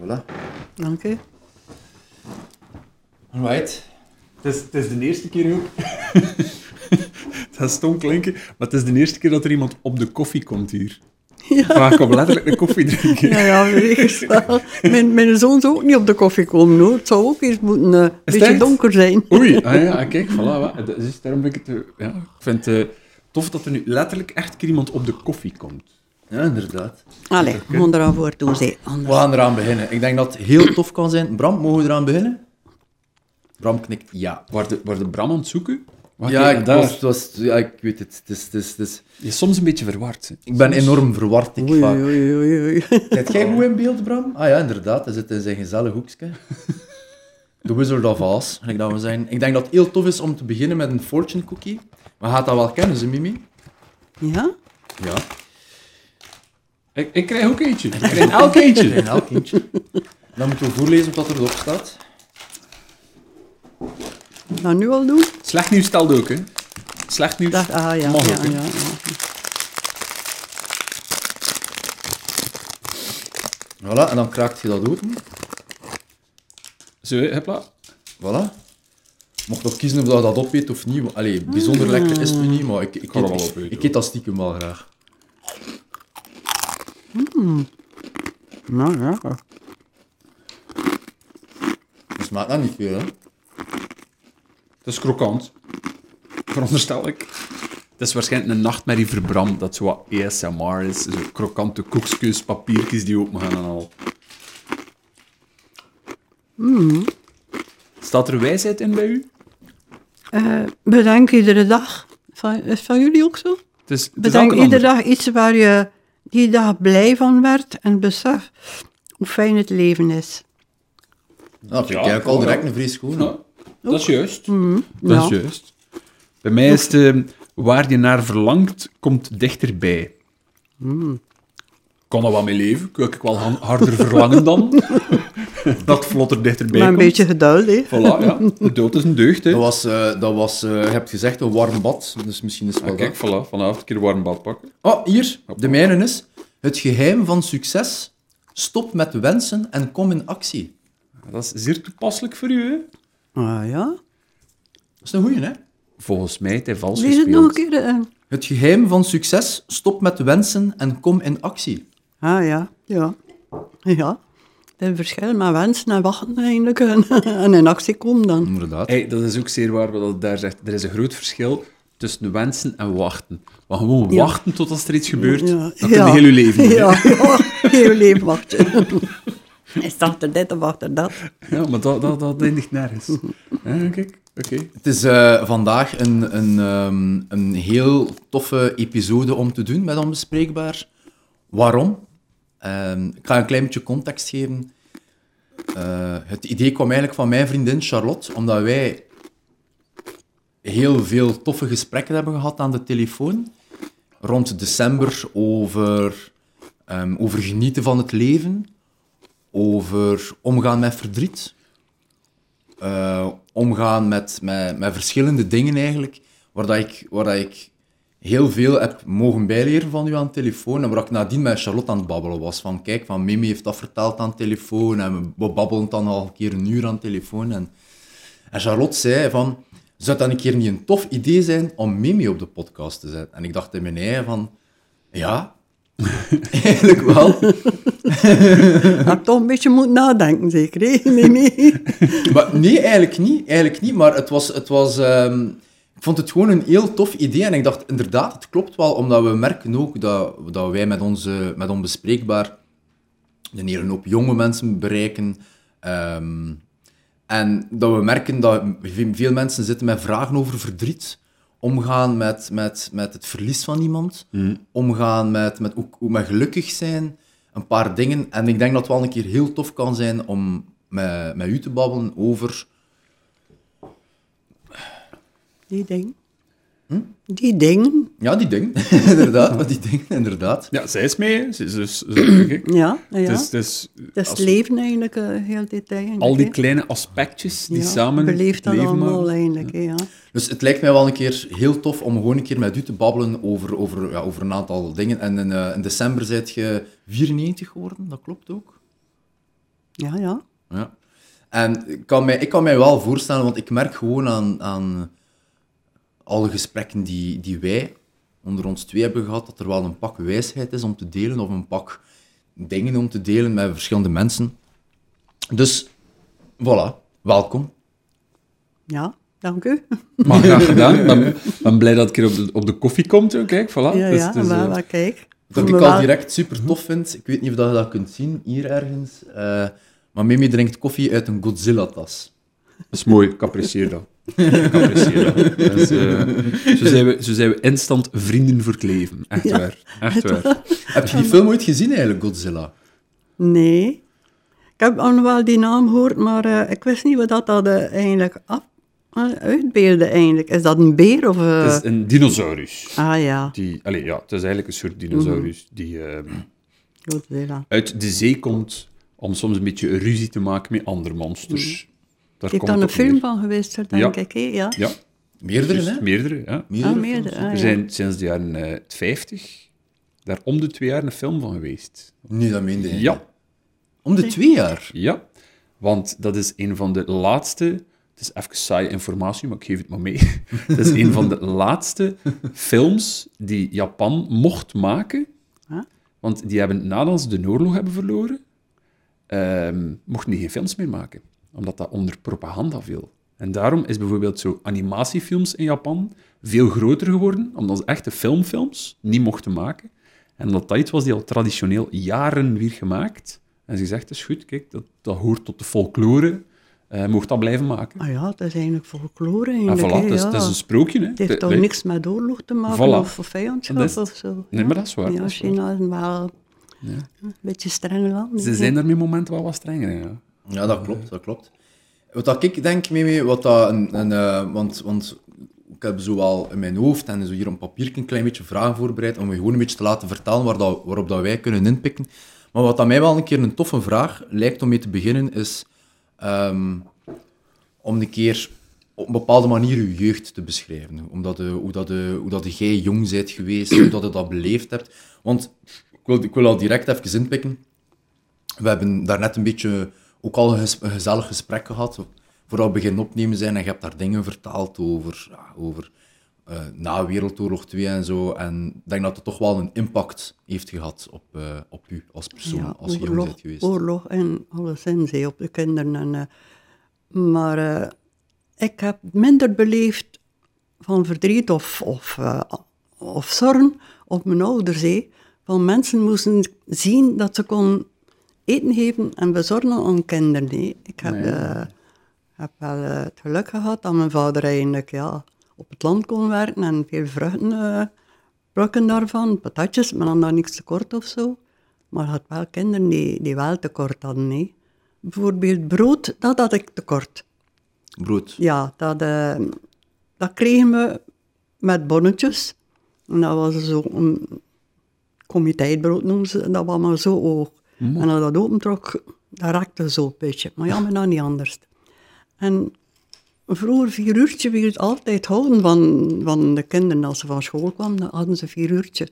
Voilà. Dank u. Alright. Het is, het is de eerste keer ook. het gaat stom klinken, maar het is de eerste keer dat er iemand op de koffie komt hier. Ja. Maar ik kom letterlijk een koffie drinken. Ja, ja, wel. Mijn, mijn zoon zou ook niet op de koffie komen, hoor. Het zou ook eens moeten eh, een beetje echt? donker zijn. Oei, ah ja, kijk, voilà. Dat is, daarom vind ik het... eh, Ja, ik vind het eh, tof dat er nu letterlijk echt keer iemand op de koffie komt. Ja, inderdaad. Allee, we gaan eraan voor doen. We gaan eraan beginnen. Ik denk dat het heel tof kan zijn. Bram, mogen we eraan beginnen? Bram knikt ja. Waar de, waar de Bram aan het zoeken? Ja, ik, daar. was, ja, ik weet het. Het is, het is, het is- Je is soms een beetje verward. hè. Ik ben enorm verward. Ik Oei, vaak. oei, oei, oei. Kijk jij goed in beeld, Bram? Ah ja, inderdaad. Hij zit in zijn gezellig hoekje. The Wizard of Oz, gelijk dat we zijn. Ik denk dat het heel tof is om te beginnen met een fortune cookie. Maar gaat dat wel kennen, ze Mimi? Ja? Ja. Ik, ik krijg ook eentje. Ik krijg elk eentje. Een elk eentje. Dan moeten we voorlezen wat erop staat. Gaan nu al doen? Slecht nieuws stelt ook, hè. Slecht nieuws ah ja, mag ja, ook, ja, ja. Voilà, en dan kraakt je dat open. Zo, hè, hopla. Voilà. Mocht nog kiezen of dat je dat opeet of niet. Allee, bijzonder lekker is het nu niet, maar ik, ik, eet, wel ik, ik eet dat stiekem wel graag. Nou, ja. Dat smaakt dat niet veel, hè? Het is krokant. Veronderstel ik. Het is waarschijnlijk een nachtmerrie voor Bram, dat zo wat ASMR is. Zo krokante koekjes, papiertjes die open gaan en al. Staat er wijsheid in bij u? Eh, bedenk iedere dag. Van, is het van jullie ook zo? Het is, het is Bedenk iedere dag iets waar je die dag blij van werd en besef hoe fijn het leven is. Dat vind ik Ja, eigenlijk al direct een vries goed. Ja, dat is juist. Dat ja. is juist. Bij mij is het, eh, waar je naar verlangt, komt dichterbij. Kan er wel mee leven. Ik wel harder verlangen dan. dat vlotter dichterbij Maar een komt. beetje geduld, hè. Voilà, ja. Geduld is een deugd, hè. Dat was, eh, dat was eh, je hebt gezegd, een warm bad. Dus misschien is het wel Ah, kijk, voilà. Vanavond een keer warm bad pakken. Oh, hier. De mijne is... Het geheim van succes. Stop met wensen en kom in actie. Dat is zeer toepasselijk voor u, hè. Ah ja. Dat is een goeie, hè? Volgens mij heeft hij vals Lees het nog een keer. eh. Het geheim van succes. Stop met wensen en kom in actie. Ah ja, ja. Ja. Er is verschil met wensen en wachten eigenlijk. En, en in actie komen dan. Inderdaad. Hey, dat is ook zeer waar wat dat daar zegt. Er is een groot verschil tussen wensen en wachten. Maar gewoon Ja. wachten tot er iets gebeurt, Ja, je ja. heel je leven doen. Ja, ja. Heel je leven wachten. Hij staat er dit of achter dat. Ja, maar dat, dat, dat eindigt nergens. Ja, kijk, oké. Het is eh, vandaag een, een, ehm, een heel toffe episode om te doen met Onbespreekbaar. Waarom? Ehm, ik ga een klein beetje context geven. Eh, het idee kwam eigenlijk van mijn vriendin Charlotte, omdat wij heel veel toffe gesprekken hebben gehad aan de telefoon rond december over, ehm, over genieten van het leven, over omgaan met verdriet, eh, omgaan met, met, verschillende dingen eigenlijk, waar, dat ik, dat ik heel veel heb mogen bijleren van u aan de telefoon en waar ik nadien met Charlotte aan het babbelen was. Van kijk, van Mimi heeft dat verteld aan de telefoon en we babbelen dan al een keer een uur aan de telefoon. En, en Charlotte zei van, zou dat een keer niet een tof idee zijn om Mimi op de podcast te zetten? En ik dacht in mijn eigen van, ja, eigenlijk wel. Had toch een beetje moeten nadenken, zeker? hè? Nee, nee. Maar nee, eigenlijk niet. Eigenlijk niet, maar het was... Het was ehm, vond het gewoon een heel tof idee. En ik dacht, inderdaad, het klopt wel, omdat we merken ook dat, dat wij met, onze, met Onbespreekbaar een hele hoop jonge mensen bereiken. Ehm, en dat we merken dat veel mensen zitten met vragen over verdriet. Omgaan met, met, met het verlies van iemand. Omgaan met, met ook, met gelukkig zijn. Een paar dingen. En ik denk dat het wel een keer heel tof kan zijn om met, met u te babbelen over... Die dingen. Die dingen. Ja, die dingen. inderdaad, maar die dingen, inderdaad. Ja, zij is mee. Ze is dus, ik. Ja, ja. Het is, het is, dat is als- het leven eigenlijk, eh, heel dit eigenlijk. al die kleine aspectjes die ja, samen beleeft dat leven allemaal maken. eigenlijk, hè, ja. Dus het lijkt mij wel een keer heel tof om gewoon een keer met u te babbelen over, over, ja, over een aantal dingen. En in, eh, in december zijt je 94 geworden, dat klopt ook. Ja, ja. Ja. En ik kan, mij, ik kan mij wel voorstellen, want ik merk gewoon aan, aan alle gesprekken die, die wij onder ons twee hebben gehad, dat er wel een pak wijsheid is om te delen, of een pak dingen om te delen met verschillende mensen. Dus, voilà, welkom. Ja, dank u. Maar graag gedaan. Ik ben, ben blij dat ik hier op de, op de koffie komt. Kijk, voilà. Ja, is- ja, maar kijk. Wat voel ik al wel- direct super tof vind, ik weet niet of dat je dat kunt zien, hier ergens, eh, maar Mimi drinkt koffie uit een Godzilla-tas. Dat is mooi, ik apprecieer dat. Eh, zo, zijn we, zo zijn we instant vrienden voor het leven. Echt Ja. waar. Echt waar. Heb je die film ooit gezien eigenlijk, Godzilla? Nee. Ik heb al wel die naam gehoord, maar eh, ik wist niet wat dat, dat eh, eigenlijk af, uitbeelde eigenlijk. Is dat een beer of... eh, Het is een dinosaurus. Ah ja, Die, allee, ja, het is eigenlijk een soort dinosaurus die ehm, Godzilla. uit de zee komt om soms een beetje ruzie te maken met andere monsters. Daar komt dan een film neer. van geweest, er, denk Ja. ik. hè? Ja. Ja, Meerdere, juist, hè? meerdere. Ja. Meerdere Ah, meerdere, ah, Er ja. zijn sinds de jaren eh 50 daar om de twee jaar een film van geweest. Nee, dat meende je. Ja, Om de twee jaar. ja. Want dat is een van de laatste... Het is even saaie informatie, maar ik geef het maar mee. Het is een van de laatste films die Japan mocht maken. Huh? Want die hebben, nadat ze de oorlog hebben verloren, ehm, mochten die geen films meer maken. Omdat dat onder propaganda viel. En daarom is bijvoorbeeld zo animatiefilms in Japan veel groter geworden, omdat ze echte filmfilms niet mochten maken. En omdat dat iets was die al traditioneel jaren weer gemaakt. En ze zegt, het is goed, kijk, dat, dat hoort tot de folklore, eh mocht dat blijven maken. Ah ja, het is eigenlijk folklore en voilà, hè, het is, ja. het is een sprookje. Hè. Het heeft toch niks met oorlog te maken Voilà. of vijandschap Dat is- of zo. Nee, maar dat is waar, Ja, dat. China is wel een beetje streng land. Ze zijn daar met momenten wel wat strenger in, ja. Ja, dat klopt, dat klopt. Wat ik denk, Mimi, wat dat een, een, eh, want, want ik heb zo wel in mijn hoofd en zo hier op papier een klein beetje vragen voorbereid om je gewoon een beetje te laten vertellen waar dat, waarop dat wij kunnen inpikken. Maar wat dat mij wel een keer een toffe vraag lijkt om mee te beginnen, is ehm, om een keer op een bepaalde manier je jeugd te beschrijven. Omdat de, hoe, dat de, hoe dat jij jong bent geweest, hoe dat je dat beleefd hebt. Want ik wil, ik wil al direct even inpikken. We hebben daarnet een beetje ook al een, gezellig gesprek gehad, voordat we beginnen opnemen zijn, en je hebt daar dingen vertaald over, ja, over eh, na Wereldoorlog 2 en zo, en ik denk dat het toch wel een impact heeft gehad op, eh, op u als persoon, ja, als je jong bent geweest. oorlog en alleszins hè, op de kinderen. En, eh, maar ik heb minder beleefd van verdriet of, of, of zorgen op mijn ouders. hè. Van mensen moesten zien dat ze kon eten geven en bezorgen aan kinderen. hè. Ik heb, eh, heb wel eh, het geluk gehad dat mijn vader eigenlijk ja, op het land kon werken en veel vruchten eh, plukken daarvan, patatjes, maar dan dan niks tekort of zo. Maar had wel kinderen die, die wel tekort hadden. hè. Bijvoorbeeld brood, dat had ik tekort. Brood. Ja, dat, dat kregen we met bonnetjes. En dat was zo een comiteitbrood noemen ze, dat was maar zo hoog. En als dat opentrok, dat raakte zo een beetje. Maar ja, maar dan niet anders. En vroeger vier uurtje werd het altijd houden van, van de kinderen. Als ze van school kwamen, dan hadden ze vier uurtje.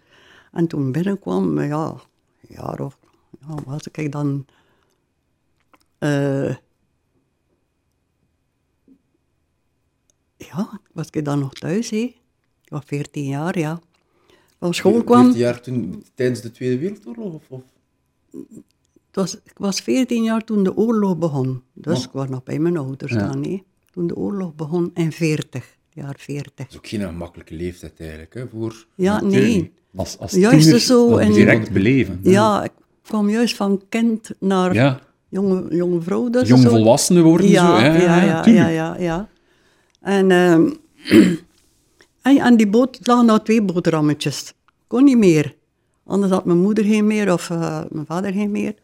En toen binnenkwam, ja, een jaar of, ja, was ik dan... eh, ja, was ik dan nog thuis, hè. Ik was 14 jaar, ja. Van school kwam... 14 jaar toen, tijdens de Tweede Wereldoorlog? Of, of? Het was, ik was 14 jaar toen de oorlog begon. Dus Oh. ik was nog bij mijn ouders Ja. dan, hè. Toen de oorlog begon in 40, jaar 40. Dat is ook geen gemakkelijke leeftijd eigenlijk, hè, voor... Ja, nee. Als, als Juist tiener zo en- direct beleven. Ja, ik kwam juist van kind naar Ja, jonge, jonge vrouw. Dus jong volwassenen worden ja, zo. Ja, ja, ja, ja, ja. En, ehm, en aan die boot lagen nou twee boterhammetjes. Kon niet meer. Anders had mijn moeder geen meer of eh, mijn vader geen meer.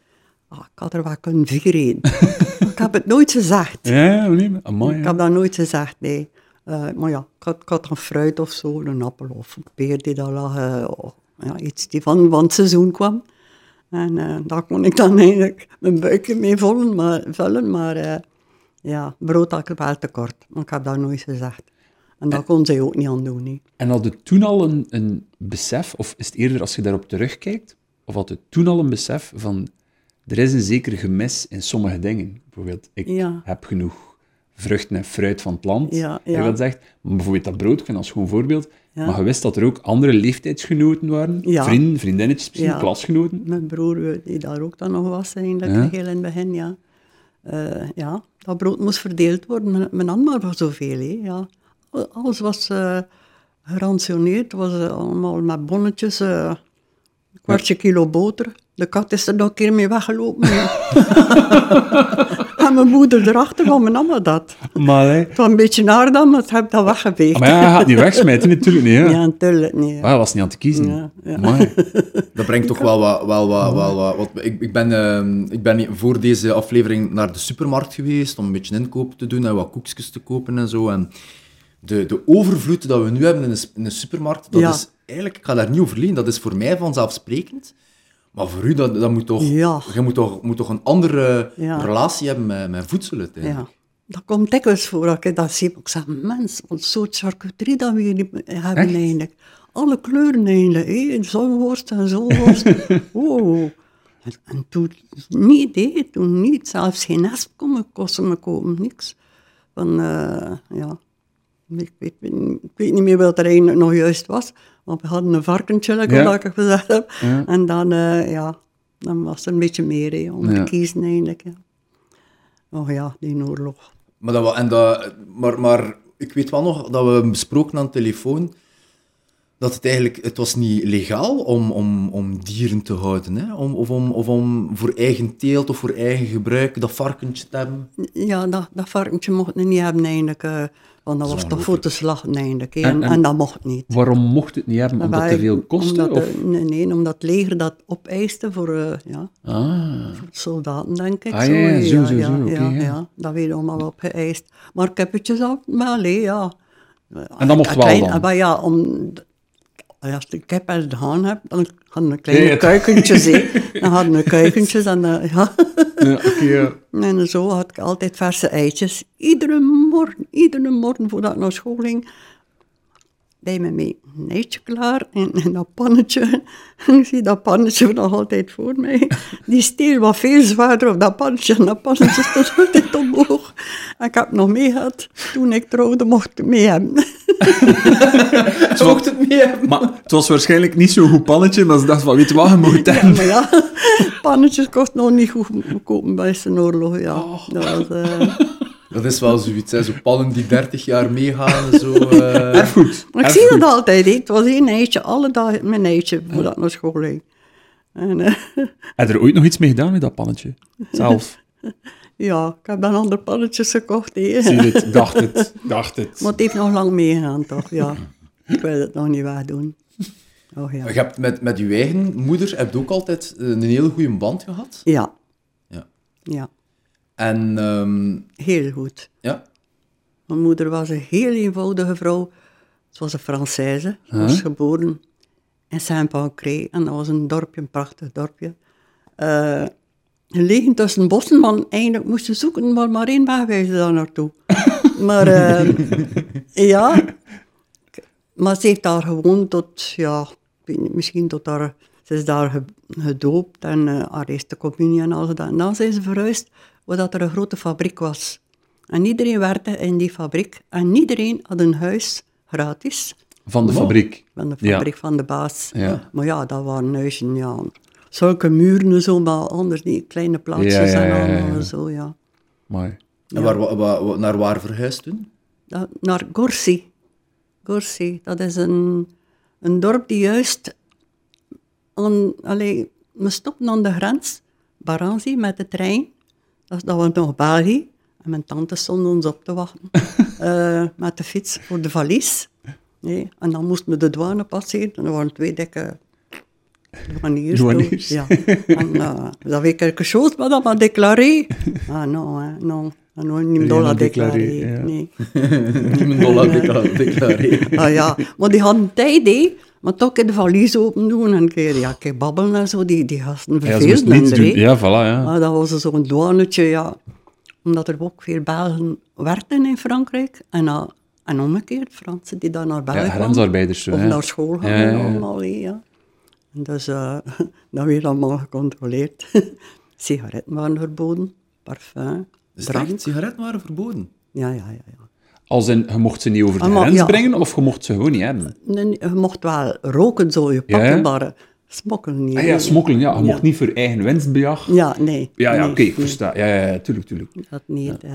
Ah, ik had er wel kunnen vier eten. ik heb het nooit gezegd. Ja, nee, Ik ja. heb dat nooit gezegd, nee. Eh, maar ja, ik had, ik had een fruit of zo, een appel of een peer die daar lag. eh, of, ja, iets die van, van het seizoen kwam. En daar kon ik dan eigenlijk mijn buikje mee vullen, maar, vullen, maar ja, brood had ik wel tekort. Maar ik heb dat nooit gezegd. En dat kon zij ook niet aan doen. hè. En had het toen al een, een besef, of is het eerder als je daarop terugkijkt, of had het toen al een besef van er is een zeker gemis in sommige dingen. Bijvoorbeeld, ik Ja. heb genoeg vruchten en fruit van het land, Ja, ja. dat zegt. Maar bijvoorbeeld dat brood, ik vind als gewoon voorbeeld. Ja. Maar je wist dat er ook andere leeftijdsgenoten waren, Ja. vrienden, vriendinnetjes, misschien klasgenoten. Mijn broer, die daar ook dan nog was, eigenlijk, heel in het begin, ja. Eh, ja, dat brood moest verdeeld worden, men- men had maar voor zoveel, hè, ja. Alles was eh gerantioneerd, het was eh, allemaal met bonnetjes, eh, een kwartje kilo boter. De kat is er nog een keer mee weggelopen. en mijn moeder erachter, van mijn mama dat. Maar, hè. Het was een beetje naar dan, maar het heb dat weggeveegd. maar ja, hij gaat niet wegsmijten, natuurlijk niet. Ja. Ja, natuurlijk niet. Ah, hij was niet aan te kiezen. Ja, ja. Dat brengt toch wel wat... Wel, wat, wel, wat, wat ik, ik, ben, ehm, ik ben voor deze aflevering naar de supermarkt geweest om een beetje inkoop te doen en wat koekjes te kopen en zo. En de, de overvloed dat we nu hebben in de, in de supermarkt, dat Ja. is eigenlijk... Ik ga daar niet over liegen, dat is voor mij vanzelfsprekend. Maar voor u, dat, dat moet toch... Ja. Je moet toch, moet toch een andere Ja. relatie hebben met, met voedsel uiteindelijk. Ja, dat komt dikwijls voor dat ik dat zie. Ik zeg, mens, wat soort charcuterie dat we hier hebben Echt? eigenlijk. Alle kleuren eigenlijk, hè. zo'n worst en zo'n worst. oh. En, en toen niet, hè. toen niet. Zelfs geen esp kon me kosten me kopen, niks. Van, eh, ja, ik weet, ik weet niet meer wat er eigenlijk nog juist was. Maar we hadden een varkentje, Ja. wat ik gezegd heb. Ja. En dan, eh, ja, dan was er een beetje meer hè, om Ja. te kiezen eigenlijk. Ja. Oh ja, die oorlog. Maar, dat, en dat, maar, maar ik weet wel nog dat we hebben besproken aan de telefoon dat het eigenlijk, het was niet legaal om, om, om dieren te houden, hè? Om, of, om, of om voor eigen teelt of voor eigen gebruik dat varkentje te hebben. Ja, dat, dat varkentje mocht het niet hebben eigenlijk. Want dat was toch voor te slachten eigenlijk. En, En- dat mocht niet. Waarom mocht het niet hebben? Omdat het te veel kostte? Omdat, Of? de- nee, nee, omdat het leger dat opeiste voor, eh, ja, Ah. voor soldaten, denk ik. Ah, ja, ja, zo, zo, ja, zo, oké, ja, ja. dat werd allemaal opgeëist. Maar kippetjes al, wel, hè, ja. En dat mocht wel dan? Maar ja, om, als je de kip en de haan hebt, dan hadden we kleine Nee, kuikentjes. Dan hadden we kuikentjes en eh, ja. Ja, ja. En zo had ik altijd verse eitjes. Iedere morgen, iedere morgen voordat ik naar school ging, deed me mee een eitje klaar en, en dat pannetje. Ik zie dat pannetje nog altijd voor mij. Die steel was veel zwaarder op dat pannetje en dat pannetje stond altijd omhoog. En ik heb nog mee gehad. Toen ik trouwde, mocht ik mee hebben. Ze mocht het mee hebben. Maar het was waarschijnlijk niet zo'n goed pannetje, maar ze dacht van, weet je wat, je moet het Ja, hebben. maar ja, pannetjes kost nog niet goed kopen bij zijn oorlog. Ja. Dat was, eh, Dat is wel zoiets, hè? zo pannen die 30 jaar meegaan en zo. eh. Erfgoed. Maar ik zie dat altijd. hè. Het was één eitje, alle dagen mijn eitje, voordat ik naar school ging. En, eh, Heb je er ooit nog iets mee gedaan met dat pannetje? Zelf. ja, ik heb dan andere pannetjes gekocht. hè. Zie je het? Dacht het. Dacht het. Maar het heeft nog lang meegegaan, toch? Ja. Ik wil het nog niet wegdoen. Oh ja. Je hebt met, met je eigen moeder heb je ook altijd eh, een hele goede band gehad. Ja, Ja. ja. En ehm, Heel goed. ja, Mijn moeder was een heel eenvoudige vrouw. Ze was een Française. Ze was geboren in Saint-Pancré. En dat was een dorpje, een prachtig dorpje. Eh gelegen tussen bossen, maar eigenlijk moest je zoeken, maar maar één weg wijzen daar naartoe. maar eh, ja, maar ze heeft daar gewoond tot, ja, misschien tot daar, ze is daar ge- gedoopt en eh haar eerste communie en al gedaan. En dan zijn ze verhuisd, waar dat er een grote fabriek was. En iedereen werkte in die fabriek en iedereen had een huis gratis Van de fabriek. van de Ja. fabriek van de baas. Ja. Maar ja, dat waren huizen, ja. Zulke muren en zo, maar anders die kleine plaatsjes Ja, ja, ja, en ja, allemaal ja. en zo, ja. Mooi. en waar, wa- wa- wa- naar waar verhuisd toen? Naar Gorsi. Gorsi, dat is een, een dorp die juist aan, allee, we stopten aan de grens, Baranzi, met de trein. Dat, dat was nog België. En mijn tante stond ons op te wachten eh, met de fiets voor de valies. Nee, en dan moesten we de douane passeren. En er waren twee dikke douaniers. Douaniers. Ja. En uh, vous avez quelque chose, madame, à déclarer? Ah non, hè, non. Ah, non, niet dollar ja. Nee. Een dollar decla- declareren. Ah ja, maar die hadden tijd, hè. Maar toch de valies open doen en een keer, ja, babbelen en zo. Die, die gasten Ja, ze verveelden er, hè. Ja, voilà, ja. Ah, dat was zo'n douanetje, ja. Omdat er ook veel Belgen werkten in Frankrijk. En, uh, en omgekeerd, Fransen die daar naar België Ja, kwamen. Of hè. naar school gaan Ja, ja, ja. allemaal, ja. En dus, eh dat werd allemaal gecontroleerd. Sigaretten waren verboden, parfum, Dus drank. echt, sigaretten waren verboden. Ja, ja, ja. ja. Als in, je mocht ze niet over de Ah, maar- grens ja. brengen, of je mocht ze gewoon niet hebben? Nee, nee, je mocht wel roken, zo, je Ja, ja. pakken, maar eh, smokkelen niet. Ah ja, smokkelen, ja. Je Ja. mocht niet voor eigen winstbejag. Ja, nee. Ja, ja, nee, oké, ik nee, versta. Ja, ja, ja, tuurlijk, tuurlijk. Dat niet. eh.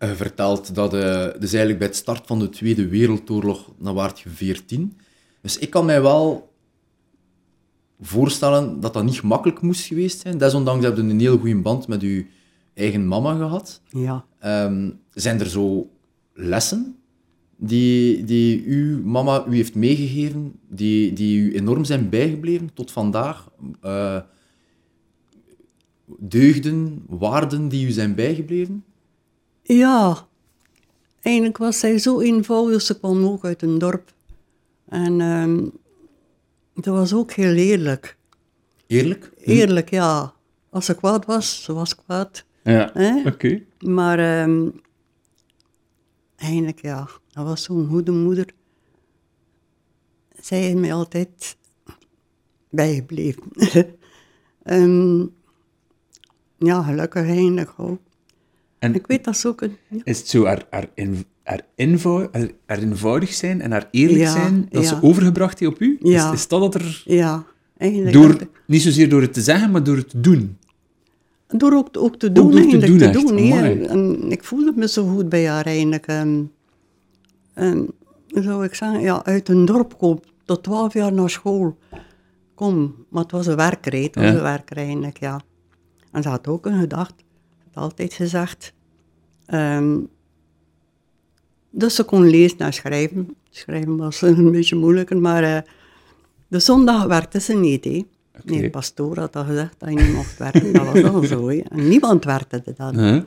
Je vertelt dat, eh, dus eigenlijk bij het start van de Tweede Wereldoorlog, dan waart je 14. Dus ik kan mij wel voorstellen dat dat niet gemakkelijk moest geweest zijn. Desondanks heb je een heel goede band met je eigen mama gehad. ja. Ehm, zijn er zo lessen die, die uw mama u heeft meegegeven, die, die u enorm zijn bijgebleven tot vandaag? Eh, deugden, waarden die u zijn bijgebleven? Ja, eigenlijk was zij zo eenvoudig. Ze kwam ook uit een dorp. En ehm dat was ook heel eerlijk. Eerlijk? Eerlijk, ja. Als ze kwaad was, ze was kwaad. Ja, oké. Maar ehm, eigenlijk, ja, dat was zo'n goede moeder. Zij is mij altijd bijgebleven. Ehm, ja, gelukkig eigenlijk ook. En Ik weet dat ze ook een... Ja. is het zo haar, haar, in, haar, eenvou- haar, haar eenvoudig zijn en haar eerlijk Ja, zijn, dat ja. ze overgebracht heeft op u? Ja. Is, is dat dat er... Ja, eigenlijk. Door, niet zozeer door het te zeggen, maar door het te doen. Door ook, ook te doen, door te doen, te doen. En ik voelde me zo goed bij haar eigenlijk. En, en hoe zou ik zeggen, ja, uit een dorp kom, tot twaalf jaar naar school. Kom, maar het was een werker, het was Ja. een werker eigenlijk, ja. En ze had ook een gedacht, had altijd gezegd. ehm, dus ze kon lezen en schrijven. Schrijven was een beetje moeilijker, maar eh, de zondag werkte ze niet, hè. Nee, de pastoor had al gezegd dat je niet mocht werken, dat was al zo. En niemand werkte dan. Huh?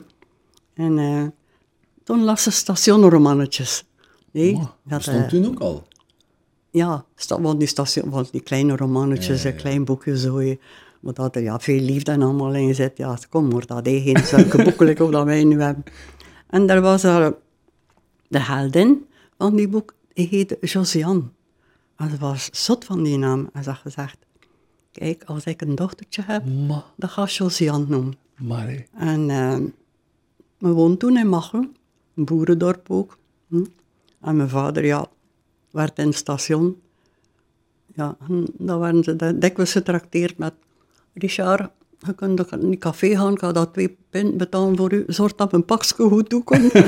En eh, toen las ze stationromannetjes. Nee, Dat dat, stond eh, toen ook al. ja, want die, station, want die kleine romannetjes, een klein boekje zo. hè. Maar dat er ja, veel liefde en allemaal in zit. Ja, kom maar, dat is geen zulke boekelijk of dat wij nu hebben. En daar was er de heldin van die boek, die heette Josiane. En ze was zot van die naam. En ze had gezegd, kijk, als ik een dochtertje heb, Ma, dan ga ik Josiane noemen. maar hè. En eh, we woonden toen in Machelen, een boerendorp ook. Hm. En mijn vader, ja, werd in het station. Ja, en dan werden ze dikwijls getrakteerd met... Richard, je kunt in een café gaan, ik ga dat twee pint betalen voor u. Zorg dat mijn pakje goed toekomt.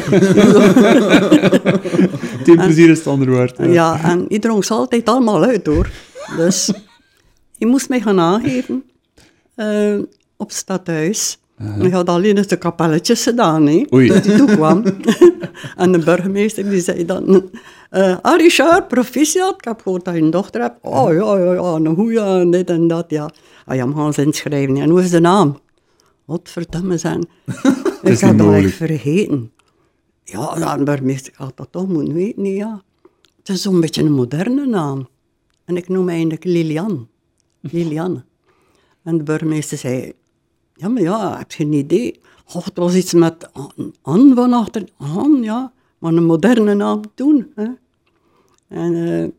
Het een plezier is het ander waard. ja. ja, en die dronk ze altijd allemaal uit, hoor. Dus je moest mij gaan aangeven eh, op stadhuis. En ik had alleen eens de kapelletjes gedaan, hè, Oei. dat hij toekwam. en de burgemeester die zei dan... eh ah, Richard, proficiat, ik heb gehoord dat je een dochter hebt. Oh, ja, ja, ja, een goeie, en dit en dat, ja. Ah, ja, gaan ze inschrijven. En hoe is de naam? Wat verdomme zijn. ik had dat echt vergeten. Ja, de burgemeester had dat toch moeten weten, ja. Het is zo'n beetje een moderne naam. En ik noem eigenlijk Lilian. Liliane. En de burgemeester zei, ja, maar ja, heb je een idee? Oh, het was iets met An- An van achter. An, ja, maar een moderne naam toen. Hè? En de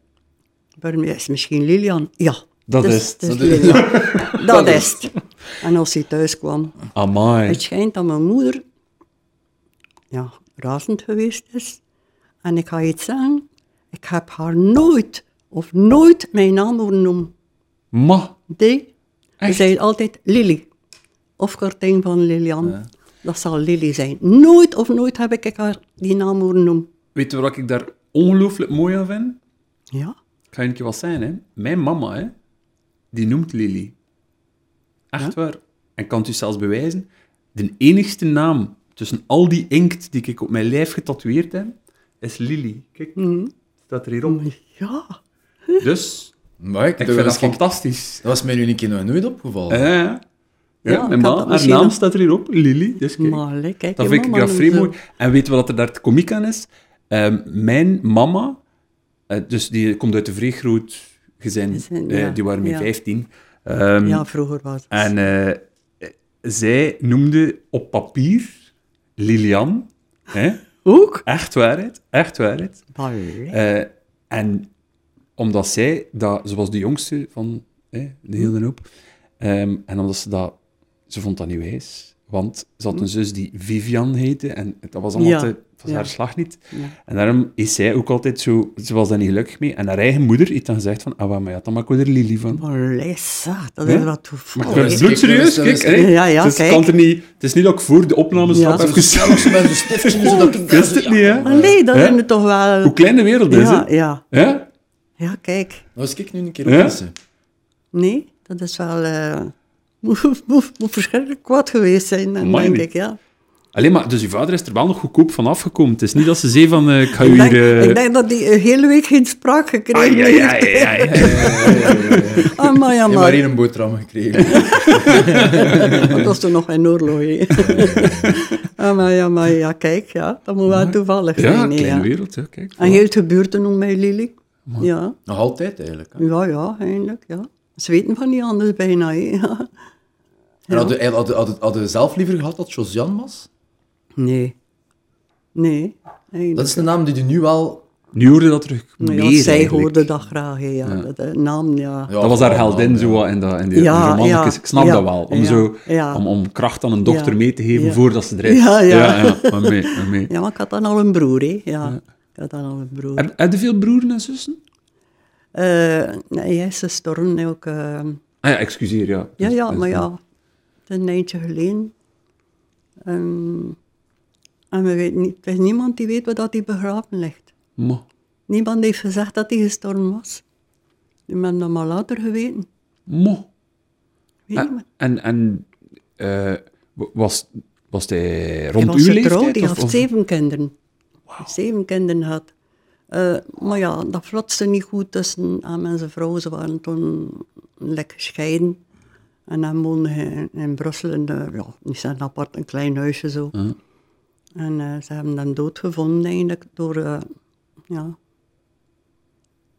burgemeester is misschien Lilian. Ja, Dat het is is Dat is- Lilian. dat is het. En als hij thuis kwam, Amai. het schijnt dat mijn moeder ja, razend geweest is. En ik ga je iets zeggen, ik heb haar nooit of nooit mijn naam horen noemen. Ma. Nee, zei altijd Lily. Of korting van Lilian. Dat zal Lily zijn. Nooit of nooit heb ik haar die naam horen noemen. Weet je wat ik daar ongelooflijk mooi aan vind? Ja, Ik ga je een keer wat zijn, hè. Mijn mama, hè, die noemt Lily. Echt waar. En kan het u zelfs bewijzen, de enigste naam tussen al die inkt die ik op mijn lijf getatoeëerd heb, is Lily. Kijk, staat er hierop. ja. Dus, Maar ik, ik dat, vind dat was, fantastisch. dat was mij nu een keer nog nooit opgevallen. Ja, ja. Ja, Ja, ik mijn ma, haar naam staat er hierop, Lily. Dus kijk. Maar kijk, Dat vind ik ja, vrij mooi. En weet je wat er daar te komiek aan is? Ehm, mijn mama, eh, dus die komt uit een vrij groot gezin, die waren ja. 15. zo. Ehm, Ja, vroeger was het. En eh, zij noemde op papier Lilian. Hè? Ook? Echt waarheid, echt waarheid. Eh, en omdat zij, dat, ze was de jongste van hè, de hele hoop, Ehm, en omdat ze dat ze vond dat niet wijs. Want ze had een zus die Vivian heette en dat was allemaal Ja. te, was Ja. haar slag niet. Ja. En daarom is zij ook altijd zo, ze was daar niet gelukkig mee. En haar eigen moeder heeft dan gezegd van, ah, maar ja, dan maak ik er Lily van. Maar Lisa, dat Ja? is wat Maar toevallig. ik ben kijk, bloedserieus, hè. Ja, ja, dus kijk. Kan er niet, het is niet dat ik voor de opnames Ja. had zelfs met een stiftje, ik... Wist het niet, hè? Allee, dat is nu toch wel... Hoe klein de wereld is, Ja, hè? ja. Ja? Ja, kijk. Nou, eens kijk nu een keer Ja? op deze. Nee, dat is wel... eh moet, moet, moet verschrikkelijk kwaad geweest zijn, dan Amai, denk ik, ja. Alleen maar, dus uw vader is er wel nog goedkoop van afgekomen. Het is niet dat ze zei van, eh, ik ga u Ik hier... eh, ik denk dat hij een hele week geen spraak gekregen heeft. ai, ai, ai. Ah, maar ja, Je hebt maar maar. één boterham gekregen. Dat was toen nog een oorlog, hè. ah, maar ja, maar ja, kijk, ja. Dat moet wel toevallig Ja, zijn, hè, kleine ja. wereld, ja, kijk. En heel het gebeurt er nog met Ja. Nog altijd, eigenlijk. Hè. ja, ja, eigenlijk, ja. Ze weten van niet anders bijna, hè. Ja. En hadden had, had, had, had je zelf liever gehad dat Josiane was? Nee. Nee. eigenlijk. Dat is de naam die je nu wel... Nu hoorde dat terug ja, meer, zij eigenlijk. hoorde dat graag, hè, ja. Dat, eh, naam, ja. Ja, Dat was haar ja, heldin, ja. zo in, dat, in die Ja, ja, Ik snap ja, dat wel. Om, ja, zo, ja. om, om kracht aan een dochter Ja, mee te geven ja. voordat ze eruit Ja, ja. ja, ja. Maar mee, maar mee. Ja, maar ik had dan al een broer, hè. Ja, ik had al een broer. Heb, heb je veel broeren en zussen? Eh, nee, hij is gestorven ook. Ah ja, excuseer, ja. ja, Dus- ja, dus- maar ja, het is een eindje geleden. Ehm, en we weten niet, er is niemand die weet waar dat hij begraven ligt. Maar, Niemand heeft gezegd dat hij gestorven was. Die hebben dat maar later geweten. maar. Weet En, en, en eh, was, was hij rond hij was uw getrouwd, leeftijd? hij had of- zeven kinderen. Zeven kinderen had. Eh, maar ja, dat flotste niet goed tussen hem en zijn vrouw. Ze waren toen lekker gescheiden. En hij woonde in, in Brussel, in de, ja, niet zijn apart, een klein huisje zo. En eh, ze hebben hem doodgevonden eigenlijk door, eh, ja,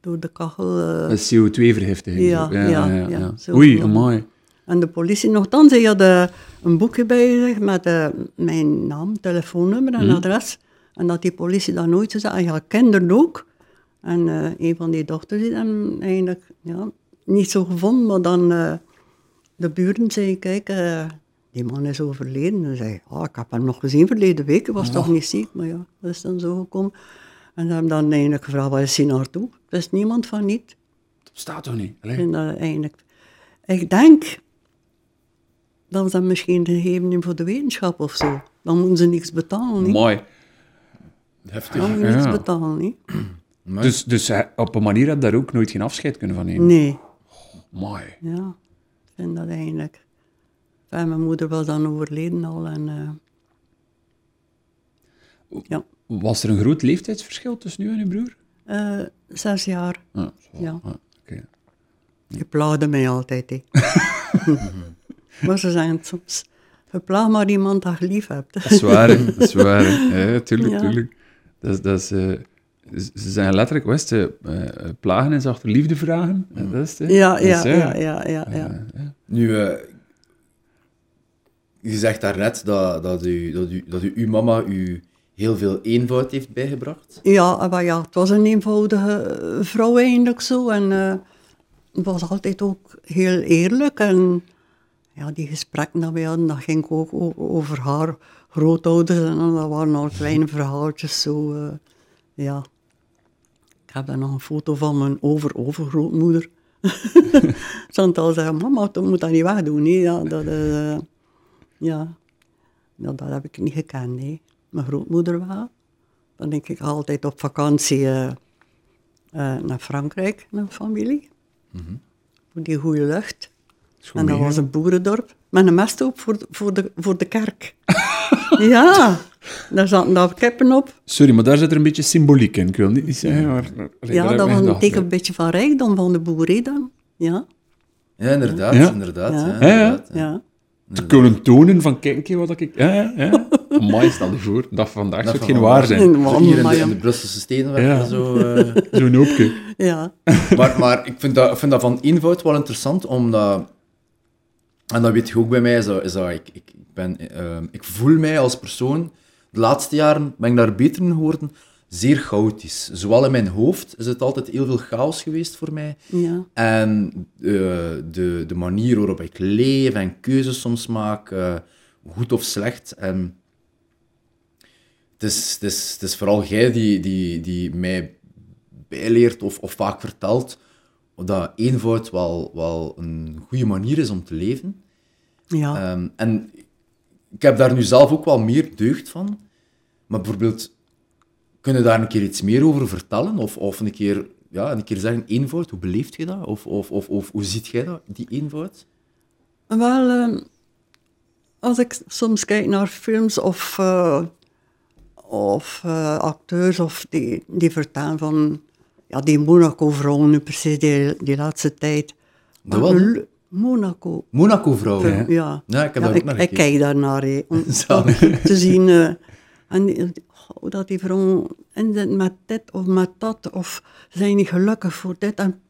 door de kachel. eh. Een CO2-vergiftiging. Ja, ja, ja, Oei, amai. En de politie, nogthans, hij had eh, een boekje bij zich met mijn naam, telefoonnummer en adres. En dat die politie dat nooit zei, en ja, kinderen ook. En eh, een van die dochters is hem eigenlijk ja, niet zo gevonden, maar dan eh, de buren zei, kijk, eh, die man is overleden. En zei, ah, ik heb hem nog gezien verleden week, was toch niet ziek, maar ja, dat is dan zo gekomen. En ze hebben dan eigenlijk gevraagd, waar is hij naartoe? Er is niemand van niet. Dat bestaat toch niet? Allee. dat eigenlijk... Ik denk dat ze dat misschien gegeven hebben voor de wetenschap of zo. Dan moeten ze niks betalen, niet? Mooi. Heftig. Ja. betalen, niet? Dus, dus hij- op een manier heb je daar ook nooit geen afscheid kunnen van nemen. Nee, Mooi. ja. Ik vind dat eigenlijk... Enfin, mijn moeder was dan overleden al en... eh, ja, Was er een groot leeftijdsverschil tussen u en uw broer? Eh, zes jaar. Ah. Ja. Ah, oké. Je plaagde mij altijd, hè. maar ze zeggen soms... Verplaag maar iemand dat je lief hebt. Dat is waar, hè. Dat is waar, hè. Ja, tuurlijk, Ja. tuurlijk. Dat, is- dat is... eh, ze zeggen letterlijk, wist je, eh, plagen is achter liefde vragen. Eh, Dat is het, hè. Ja, Dat is, ja, ja, ja, ja, ja. Nu, eh, je zegt daarnet dat, dat, u, dat, u, dat u, uw mama u heel veel eenvoud heeft bijgebracht. Ja, maar ja, het was een eenvoudige eh, vrouw eigenlijk zo. En eh, het was altijd ook heel eerlijk. En ja, die gesprekken dat we hadden, dat ging ook over haar grootouders. En dat waren al kleine verhaaltjes zo. eh, ja. Ik heb daar nog een foto van mijn over-overgrootmoeder. Chantal zei, mama, je moet dat niet wegdoen. Ja, dat, eh, ja. dat heb ik niet gekend. hè. Mijn grootmoeder wel. Dan denk ik altijd op vakantie eh, naar Frankrijk, naar familie. Voor die goede lucht. En dat was een boerendorp. Met een mesthoop voor, de- voor, de, voor de kerk. ja, daar zaten daar kippen op. Sorry, maar daar zit er een beetje symboliek in. Ik wil niet zeggen, maar... Ja, dat was een teken een beetje van rijkdom van de boer, hè, dan. Ja, Ja, inderdaad, Ja. inderdaad. Ja. Ja. Ja, ja. inderdaad, ja. ja. Te kunnen tonen van, kijk wat ik... Ja, ja, ja. Amai, stel je voor. Dat vandaag zou het geen waar zijn. Hier in de, in de Brusselse Steenweg. Ja. Zo, eh. Zo'n hoopje. ja. maar maar ik, vind dat, ik vind dat van eenvoud wel interessant, omdat... En dat weet je ook bij mij, is dat, is dat ik, ik, ben, eh, ik voel mij als persoon... De laatste jaren ben ik daar beter in geworden. zeer chaotisch. Zowel in mijn hoofd is het altijd heel veel chaos geweest voor mij. Ja. En eh, de, de manier waarop ik leef en keuzes soms maak, eh, goed of slecht. En het, is, het, is, het is vooral jij die, die, die mij bijleert of, of vaak vertelt dat eenvoud wel, wel een goede manier is om te leven. Ja. Ehm, en ik heb daar nu zelf ook wel meer deugd van. Maar bijvoorbeeld, kun je daar een keer iets meer over vertellen? Of, of een, keer, ja, een keer zeggen, eenvoud, hoe beleeft je dat? Of, of, of, of hoe ziet jij dat, die eenvoud? Wel, ehm, als ik soms kijk naar films of, eh, of eh, acteurs of die, die vertellen van ja, die Monaco-vrouw nu precies die, die laatste tijd. De wat? Monaco. Monaco-vrouw. Ja. Ja. Ja, ik heb daar ook naar ik gekeken. kijk daarnaar, hè, om te zien eh, en, oh, dat die vrouw inzit met dit of met dat, of zijn niet gelukkig voor dit. En,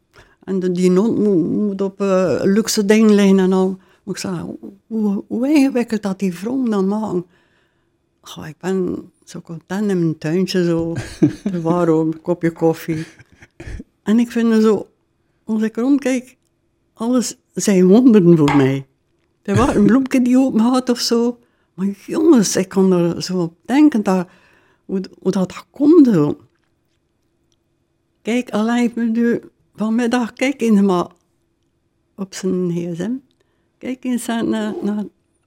en de- die hond moet, moet op eh, luxe dingen liggen en al. Maar ik zeg, hoe, hoe ingewikkeld dat die vrouw dan maken. Oh, ik ben zo content in mijn tuintje, zo waren, een kopje koffie. En ik vind het zo, als ik rondkijk, alles zijn wonderen voor mij. Er was een bloemje die open had of zo. Maar jongens, ik kan er zo op denken dat, hoe, hoe dat komt. Kijk, alleen nu vanmiddag kijk eens maar op zijn gsm. Kijk eens naar,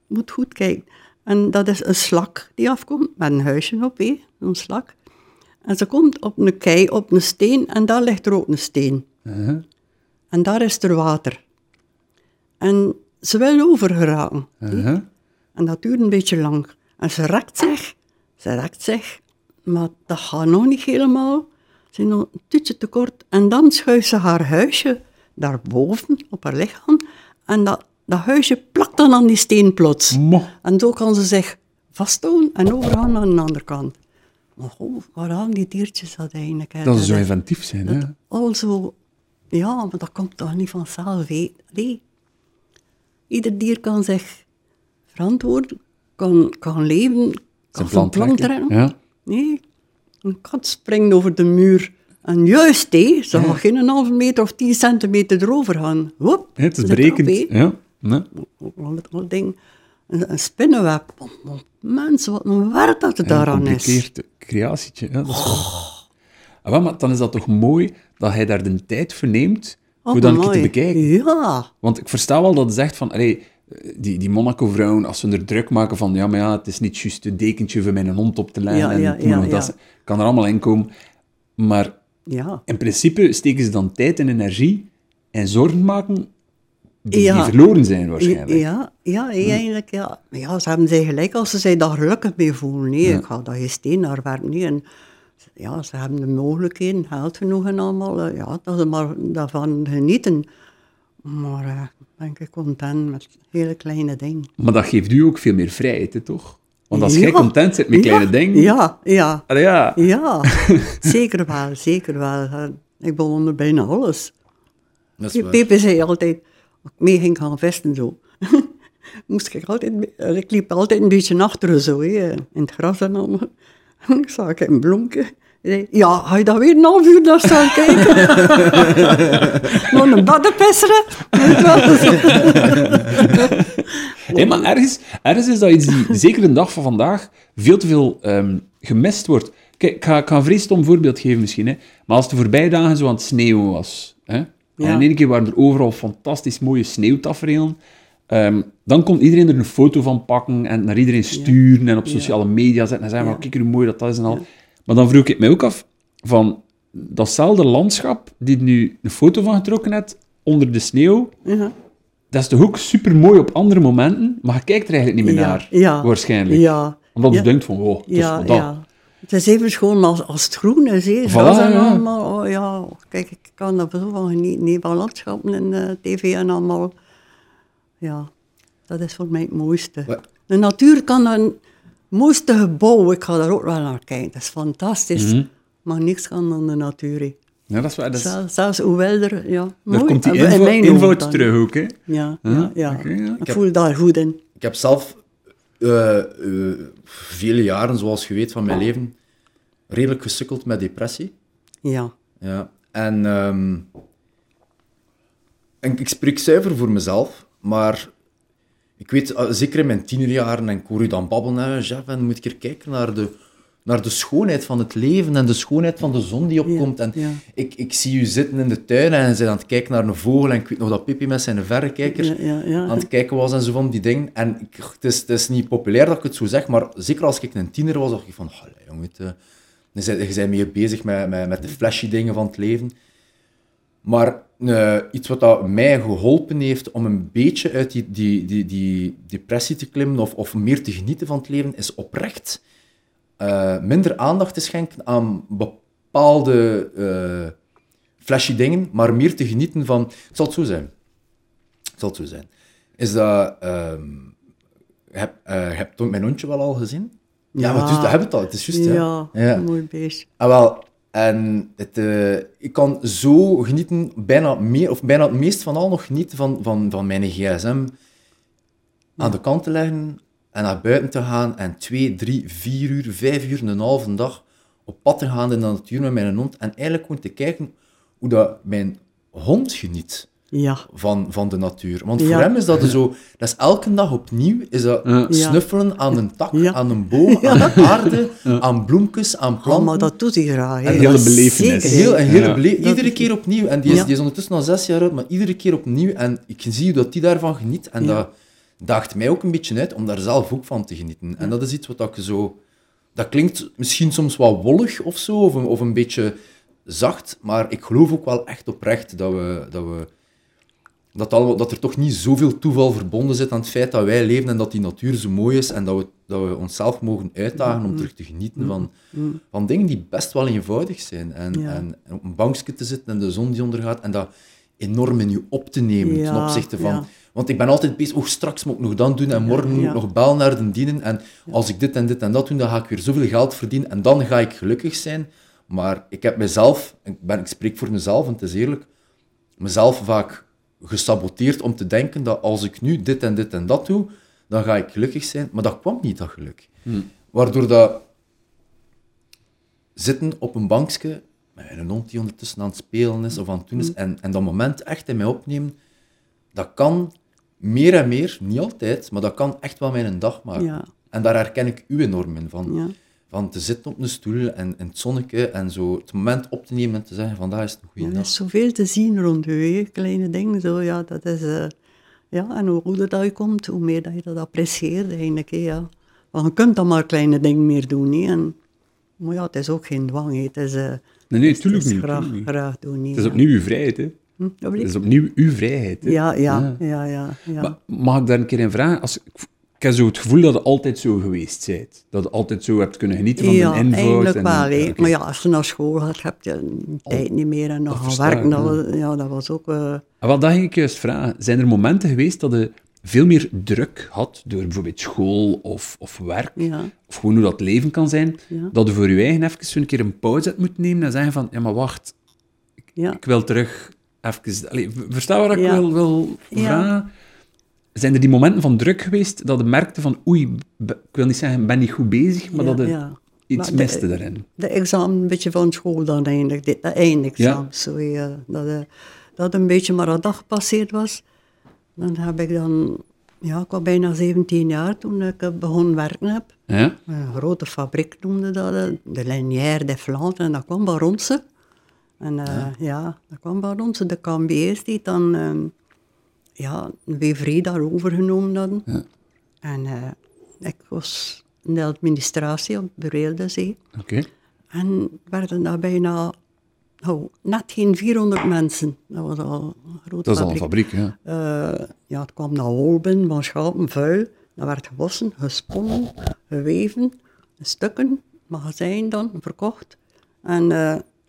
moet goed kijken. En dat is een slak die afkomt met een huisje op, hé, zo'n slak. En ze komt op een kei, op een steen, en daar ligt er ook een steen. En daar is er water. En ze wil overgeraken. Uh-huh. En dat duurt een beetje lang. En ze rekt zich, ze rekt zich, maar dat gaat nog niet helemaal. Ze is nog een tutje te kort. En dan schuift ze haar huisje daarboven op haar lichaam. En dat, dat huisje plakt dan aan die steen plots. Mo. En zo kan ze zich vasthouden en overgaan naar de andere kant. Oh, waar hangen die diertjes dat eigenlijk? hè? Dat zou zo inventief zijn, hè? al zo, ja, maar dat komt toch niet vanzelf. hè? Nee. Ieder dier kan zich verantwoorden, kan, kan leven, kan zijn plan trekken. Ja. Nee, een kat springt over de muur. En juist, hé, ze gaat geen halve meter of tien centimeter erover gaan. Het is berekend. Ja. Nee. Dat ding. Een, een spinnenweb. Oh, oh, Mensen, wat een werk dat er Een daaraan is. gecompliceerd creatietje. Ja, dat is Ah, wel, maar dan is dat toch mooi dat hij daar de tijd voor neemt Oh, voor dan een keer te bekijken. Ja, Want ik versta wel dat hij zegt van, allee, die, die Monaco-vrouwen, als ze er druk maken van, ja, maar ja, het is niet juist een dekentje voor mijn hond op te leggen, Ja, en ja, ja. dat, kan er allemaal in komen. Maar ja. in principe steken ze dan tijd en energie en zorgen maken die, Ja. die verloren zijn waarschijnlijk. Ja, ja, eigenlijk, ja. Ja, ze hebben zij gelijk als ze zich daar gelukkig mee voelen. Nee, ik ga daar geen steen naar werken. Nee. En, ja, ze hebben de mogelijkheden, geld genoeg en allemaal. eh, Ja, dat ze maar daarvan genieten. Maar eh, ben ik content met hele kleine dingen. Maar dat geeft u ook veel meer vrijheid, hè, toch? Want als Ja. jij content zit met kleine Ja, dingen... Ja, ja, Allee, ja. ja. zeker wel, zeker wel. Ik bewonder bijna alles. Pepe zei altijd, mee ging gaan vesten zo, moest ik altijd, ik liep altijd een beetje achteren zo, in het gras en allemaal. Ik zag een bloemke. Ja, ga je daar weer een half uur naar staan kijken? Nog een baddenpesseren? Hé, maar ergens, ergens is dat iets die, zeker de dag van vandaag, veel te veel ehm, gemist wordt. Kijk, ik ga, ik ga een vrees voorbeeld geven misschien, hè. maar als de voorbije dagen zo aan het sneeuwen was, hè, en Ja. in één keer waren er overal fantastisch mooie sneeuwtafereelen, ehm, dan kon iedereen er een foto van pakken en naar iedereen sturen en op sociale media zetten en zeggen, maar kijk hoe mooi dat dat is en al. Maar dan vroeg ik mij ook af, van datzelfde landschap, die nu een foto van getrokken hebt, onder de sneeuw, Ja. dat is toch ook super mooi op andere momenten, maar je kijkt er eigenlijk niet meer naar, waarschijnlijk. Ja. Omdat je denkt van, wow, dat is wat dat. Het is even schoon als, als het groen is. Hè. Voilà, ja. allemaal. Oh, ja. Kijk, ik kan daar zo van genieten. Van landschappen en eh, tv en allemaal. Ja, dat is voor mij het mooiste. Wat? De natuur kan een mooiste gebouw. Ik ga daar ook wel naar kijken. Dat is fantastisch. Mhm. Maar niks kan dan de natuur. Ja, dat is waar. Dat is, Zelfs, zelfs hoewel er... Ja, daar mooi, komt die eh, in invo- mijn invoud terug ook, hè. Ja, ja, ja. Ik voel daar goed in. Ik heb zelf eh, vele jaren, zoals je weet van mijn leven, redelijk gesukkeld met depressie. Ja. Ja. En, ehm, en ik spreek zuiver voor mezelf, maar ik weet, eh, zeker in mijn tienerjaren, en ik hoor je dan babbelen, hè, Jeff, en moet ik er kijken naar de, naar de schoonheid van het leven en de schoonheid van de zon die opkomt. en ja. ik, ik zie u zitten in de tuin en ze aan het kijken naar een vogel, en ik weet nog dat Pippi met zijn verrekijker Ja, aan het kijken was en zo van die dingen. En ik, het, is, het is niet populair dat ik het zo zeg, maar zeker als ik een tiener was, dacht ik van, allee, jongen, het, je bent- je bent meer bezig met, met, met de flashy dingen van het leven. Maar eh, iets wat dat mij geholpen heeft om een beetje uit die, die, die, die depressie te klimmen of, of meer te genieten van het leven, is oprecht eh, minder aandacht te schenken aan bepaalde eh, flashy dingen, maar meer te genieten van... Het zal het zo zijn. Het zal het zo zijn. Is dat... ehm heb, eh, heb je mijn hondje wel al gezien? Ja, maar is, dat hebben we het al. Het is juist, ja, ja. mooi beest. Ah, wel, en het, ik kan zo genieten, bijna, meer, of bijna het meest van al nog genieten van, van, van mijn gsm aan de kant te leggen en naar buiten te gaan en twee, drie, vier uur, vijf uur, een halve dag op pad te gaan in de natuur met mijn hond en eigenlijk gewoon te kijken hoe dat mijn hond geniet Ja, van, van de natuur. Want Ja. voor hem is dat zo... Dat is elke dag opnieuw, is dat Ja. snuffelen aan een tak, Ja. aan een boom, aan de aarde, aan bloempjes, aan planten. allemaal dat doet hij graag. Een hele belevenis. Heel, een hele iedere keer opnieuw. En die is, Ja. die is ondertussen al zes jaar oud, maar iedere keer opnieuw. En ik zie hoe dat die daarvan geniet. En Ja. dat daagt mij ook een beetje uit om daar zelf ook van te genieten. En dat is iets wat ik zo... Dat klinkt misschien soms wat wollig of zo, of een, of een beetje zacht, maar ik geloof ook wel echt oprecht dat we... Dat we dat, al, dat er toch niet zoveel toeval verbonden zit aan het feit dat wij leven en dat die natuur zo mooi is en dat we, dat we onszelf mogen uitdagen om terug te genieten van, van dingen die best wel eenvoudig zijn. En, Ja. en, en op een bankje te zitten en de zon die ondergaat en dat enorm in je op te nemen ten opzichte van... ja. Want ik ben altijd bezig, oh, straks moet ik nog dat doen en morgen moet ik nog bel naar de dienen en als ik dit en dit en dat doe, dan ga ik weer zoveel geld verdienen en dan ga ik gelukkig zijn. Maar ik heb mezelf, ik, ben, ik spreek voor mezelf en het is eerlijk, mezelf vaak gesaboteerd om te denken dat als ik nu dit en dit en dat doe, dan ga ik gelukkig zijn. Maar dat kwam niet, dat geluk. Waardoor dat zitten op een bankje met een hond die ondertussen aan het spelen is of aan het doen is, en, en dat moment echt in mij opnemen, dat kan meer en meer, niet altijd, maar dat kan echt wel mijn dag maken. Ja. En daar herken ik u enorm in, van, Ja. van te zitten op een stoel en in het zonnetje en zo het moment op te nemen en te zeggen, vandaag is het een goede Er dag. is zoveel te zien rond u, hè. kleine dingen. Zo, ja, dat is, eh, ja, en hoe ouder dat je komt, hoe meer dat je dat apprecieert eigenlijk. Hè, ja. Want je kunt dan maar kleine dingen meer doen. Hè. En, maar ja, het is ook geen dwang. Hè. Het is, eh, Nee, nee, het is tuurlijk niet. graag, graag doen. hè, Het is opnieuw uw vrijheid, hè. Hm, dat is opnieuw uw vrijheid, hè. Ja, ja, ja, ja. ja, Maar mag ik daar een keer in vragen? Als, ik heb zo het gevoel dat je altijd zo geweest bent. Dat je altijd zo hebt kunnen genieten van ja, de eigenlijk en, wel. Maar ja, als je naar school gaat, heb je tijd niet meer en nog gaan ik, werken. Dat ja. was, ja, dat was ook... En wat ging ik juist vragen. Zijn er momenten geweest dat je veel meer druk had door bijvoorbeeld school of, of werk? ja. Of gewoon hoe dat leven kan zijn? Ja. Dat je voor je eigen even zo'n keer een pauze hebt moeten nemen en zeggen van, ja maar wacht, ik wil terug even... Allee, wat ik Ja. wil, wil vragen? Zijn er die momenten van druk geweest dat je merkte van, oei, ik wil niet zeggen, ik ben niet goed bezig, maar dat ja. iets Maar miste daarin? de examen een beetje van school dan eigenlijk, dit, de eindexamen. Ja. Zo, ja, dat, eh, dat een beetje maar een dag gepasseerd was. Dan heb ik dan, ja, ik was bijna 17 jaar toen ik eh, begon werken heb. Ja? Een grote fabriek noemde dat, eh, de Linière de Flandre, en dat kwam bij Ronse. En eh, ja. dat kwam bij Ronse. De Cambiers die dan, ehm ja, een weverie daar overgenomen hadden. Ja. En eh, ik was in de administratie op de Zee. Oké. En werden daar bijna oh, net geen 400 mensen. Dat was al een grote Dat is al een fabriek. ja. Eh, ja, het kwam naar Holben, van schapen, vuil. Dat werd gewassen, gesponnen, geweven, stukken, magazijn dan, verkocht. En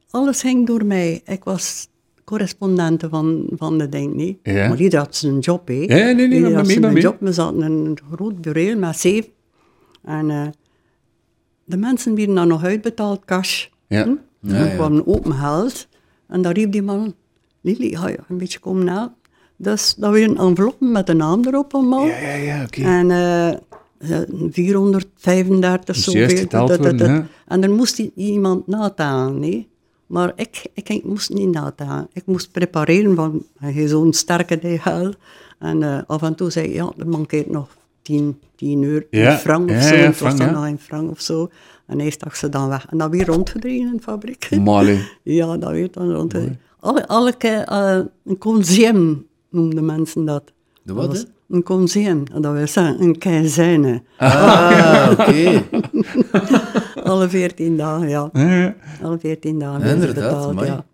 alles ging door mij. Ik was correspondente van, van de ding, nee. Ja. Maar ieder had zijn job, hè. Ja, nee, nee, Ieder maar mee, maar mee. job. We zaten in een groot bureau met zeven. En eh, de mensen werden dan nog uitbetaald, cash. Ja. Hm? Ja, er ja. kwam een open geld. En daar riep die man, Lili, ga je een beetje komen helpen? Dus dat weer een envelop met een naam erop allemaal. Ja, ja, ja, oké. En eh, eh, 435 Moest juist zoveel. dat-? En er moest iemand natellen, nee. Maar ik, ik, ik moest niet natellen. Ik moest prepareren van, hij is zo'n sterke DHL. En eh, af en toe zei hij, ja, er mankeert nog 10, 10 euro, Ja, een frank of ja, zo. ja, frank, dan nog een frank of zo. En hij stak ze dan weg. En dan weer rondgedreven in de fabriek. Mali. Ja, dat weet dan rond. Alle, alle keer, eh, een conceem noemden mensen dat. De wat, Dat? Een conceem, dat wil zeggen een keizijne. Ah, oké. Alle veertien dagen, ja. Alle veertien dagen. Ja, inderdaad, betaald, ja.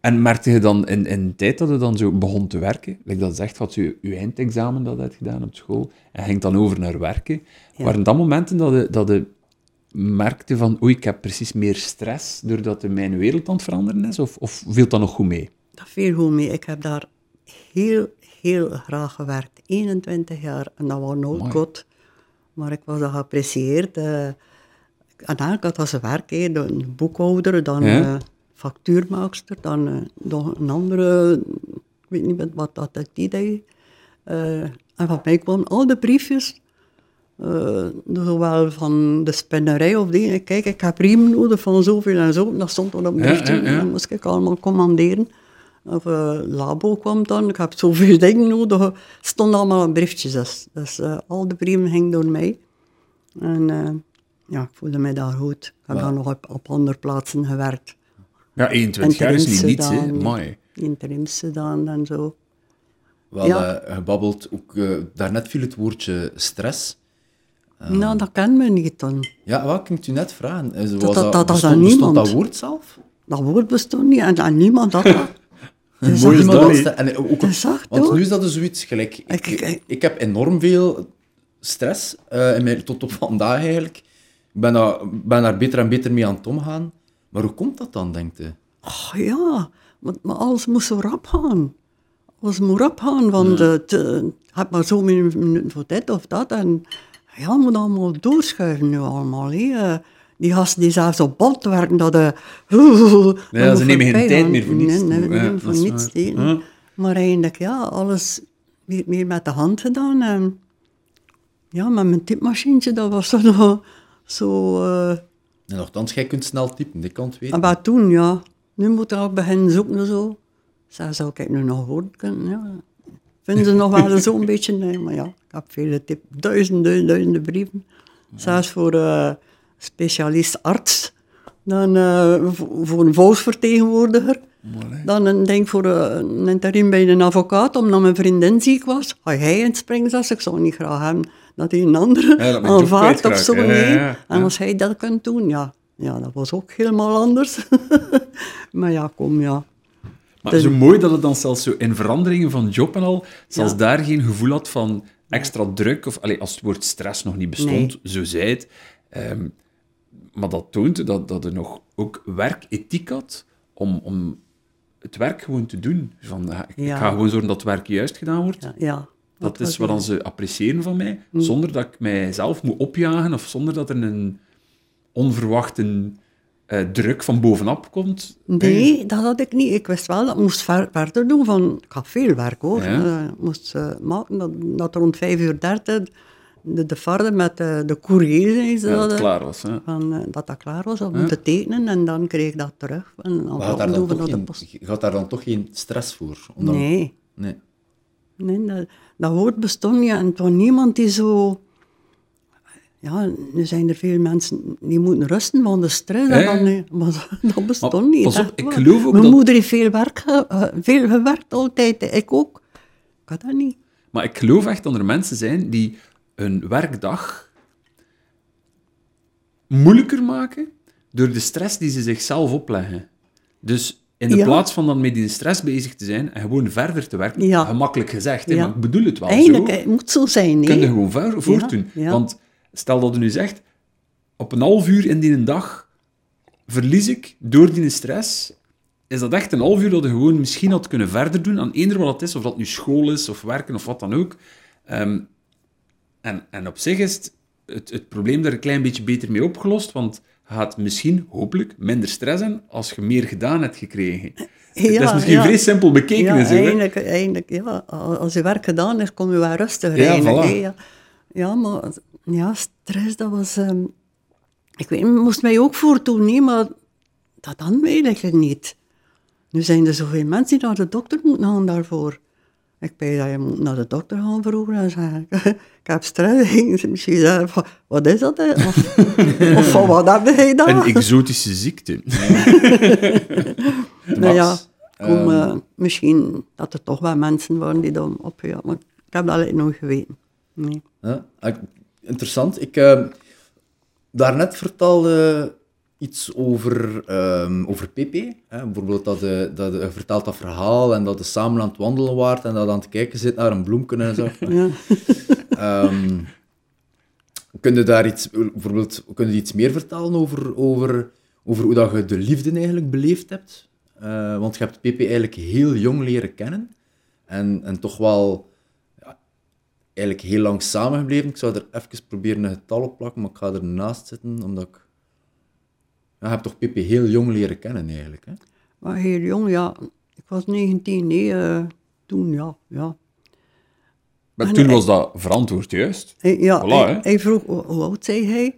En merkte je dan in, in de tijd dat je dan zo begon te werken, like dat zegt, had je je eindexamen dat je had gedaan op school, en ging dan over naar werken, Ja. waren dat momenten dat je, dat je merkte van, oei, ik heb precies meer stress doordat mijn wereld aan het veranderen is, of, of viel dat nog goed mee? Dat viel goed mee. Ik heb daar heel, heel graag gewerkt. 21 jaar. En dat was nooit goed. Maar ik was al geapprecieerd. eh en eigenlijk had als werk, hè, een boekhouder, dan Ja. eh, factuurmaakster, dan eh, nog een andere, ik weet niet wat dat dat die deed. Eh, en van mij kwamen al de briefjes, zowel van de spinnerij of die, kijk, ik heb riemen nodig van zoveel en zo, dat stond dan op een briefje, ja, ja. dat moest ik allemaal commanderen. Of labo kwam dan, ik heb zoveel dingen nodig, stond allemaal op briefjes, dus, dus al de brieven gingen door mij. En ja, ik voelde mij daar goed. Ik heb dan nog op, op andere plaatsen gewerkt. Ja, 21 jaar is niet niets, hè. Mooi. Interims gedaan en zo. Wel Ja. eh, gebabbeld, ook, eh, daarnet viel het woordje stress. Nou, dat ken me niet dan. Ja, wat ik u net vragen? Eh, Was dat- dat- dat bestond, aan bestond dat woord zelf? Dat woord bestond niet en, en niemand had dat. Dus Mooi is dat, en ook, Dat is echt, want nu is dat dus zoiets gelijk. Ik, Ik- ik- ik, heb enorm veel stress, eh, mijn- tot op vandaag eigenlijk. Ik ben daar, ben daar beter en beter mee aan het omgaan. Maar hoe komt dat dan, denkt? Oh, ja, maar, maar alles moest zo rap gaan. Alles moet rap gaan, want eh, het eh, heb maar zo min- minuten voor dit of dat. En ja, je moet allemaal doorschuiven nu allemaal. Eh, die gasten die zelfs op band werken, dat... eh, Ja, ze nemen geen tijd meer voor niets Nee, nee, nee, Ja, voor niets. nee. Ja. Maar eigenlijk, ja, alles meer, meer met de hand gedaan. En ja, met mijn typemachientje, dat was nog zo... eh, En nogthans, jij kunt snel typen, dit kan het weten. en wat toen, ja. Nu moet ik al beginnen zoeken en zo. Zeg, zou ik nu nog woorden kunnen? Ja. Vinden ze nog wel zo'n beetje? Nee, maar ja, ik heb vele tip, duizenden, duizenden brieven. Zelfs voor eh specialist arts. Dan eh, voor, een volksvertegenwoordiger. Dan een denk voor een interim bij een advocaat, omdat mijn vriendin ziek was. Ga jij in het springzas? Ik zou niet graag hebben dat hij een andere Ja, aanvaardt of zo. Nee. ja, ja. En als hij dat kunt doen, ja. Ja, dat was ook helemaal anders. maar ja, kom, ja. Maar Dus- zo mooi dat het dan zelfs zo in veranderingen van job en al, zelfs Ja. daar geen gevoel had van extra druk, of allee, als het woord stress nog niet bestond, Nee. zo zei het. Ehm, maar dat toont dat, dat er nog ook werkethiek had om, om het werk gewoon te doen. Van, ik, ik Ja. ga gewoon zorgen dat het werk juist gedaan wordt. Ja, ja. Dat is wat dan ze appreciëren van mij, Mm. zonder dat ik mijzelf moet opjagen of zonder dat er een onverwachte eh, druk van bovenop komt. Nee, dat had ik niet. Ik wist wel dat ik moest ver- verder doen. Van, ik had veel werk hoor. Ja. Eh, Ik moest eh, maken dat, dat rond 5 uur 30 de, de met de, de courier Ja, dat het klaar was. Hè. Van, dat dat klaar was om Ja. te tekenen en dan kreeg ik dat terug. En dan Maar gaat daar, dan doen we toch geen, gaat daar dan toch geen stress voor? Nee. nee. Nee, dat, dat woord bestond niet. En het was niemand die zo... Ja, nu zijn er veel mensen die moeten rusten van de stress. En dan, maar dat bestond Maar niet. pas op, ik geloof ook Mijn dat- moeder heeft veel, werk eh, veel gewerkt altijd. Ik ook. Ik had dat niet. Maar ik geloof echt dat er mensen zijn die hun werkdag moeilijker maken door de stress die ze zichzelf opleggen. Dus in de Ja. plaats van dan met die stress bezig te zijn en gewoon verder te werken, Ja. gemakkelijk gezegd, hè, maar ik bedoel het wel Eigenlijk, zo, het moet zo zijn. Nee? kun je gewoon ver- voortdoen. Want stel dat je nu zegt, op een half uur in die dag verlies ik door die stress, is dat echt een half uur dat je gewoon misschien had kunnen verder doen aan eender wat het is, of dat nu school is, of werken, of wat dan ook. Ehm, en, en op zich is het, het, het probleem daar een klein beetje beter mee opgelost, want gaat misschien, hopelijk, minder stress hebben als je meer gedaan hebt gekregen. dat is misschien ja. vrij simpel bekeken. Ja, eigenlijk, eigenlijk, ja. Als je werk gedaan is, kom je wel rustiger Ja, eigenlijk. voilà. Ja. ja, maar Ja, stress, dat was... ehm, ik weet, moest mij ook voortdoen, nee, maar dat dan weet ik niet. Nu zijn er zoveel mensen die naar de dokter moeten gaan daarvoor. Ik weet dat je moet naar de dokter gaan vroeger en zeggen, ik heb stress. Misschien zeggen, van, wat is dat? Of, of van wat heb jij dan? Een exotische ziekte. nou ja, kom, eh, misschien dat er toch wel mensen waren die dan opgegaan. Maar ik heb dat nooit geweten. Nee. Ja, ik- interessant. Ik eh, daarnet vertelde iets over, ehm, over PP. Hè? Bijvoorbeeld dat, je, dat je vertelt dat verhaal en dat je samen aan het wandelen waart en dat je aan het kijken zit naar een bloemken en zo. Ja. Ehm kun je daar iets, bijvoorbeeld, kun je iets meer vertellen over, over, over hoe dat je de liefde eigenlijk beleefd hebt? Eh, want je hebt PP eigenlijk heel jong leren kennen en, en toch wel ja, eigenlijk heel lang samengebleven. Ik zou er even proberen een getal op plakken, maar ik ga ernaast zitten, omdat ik... Ja, je hebt toch PP heel jong leren kennen eigenlijk, hè? Maar heel jong, ja. Ik was 19, nee, eh, toen, ja. ja. Maar En toen hij- was dat verantwoord, juist. Hij, ja, Voilà, hij, vroeg, hoe, hoe oud zei hij?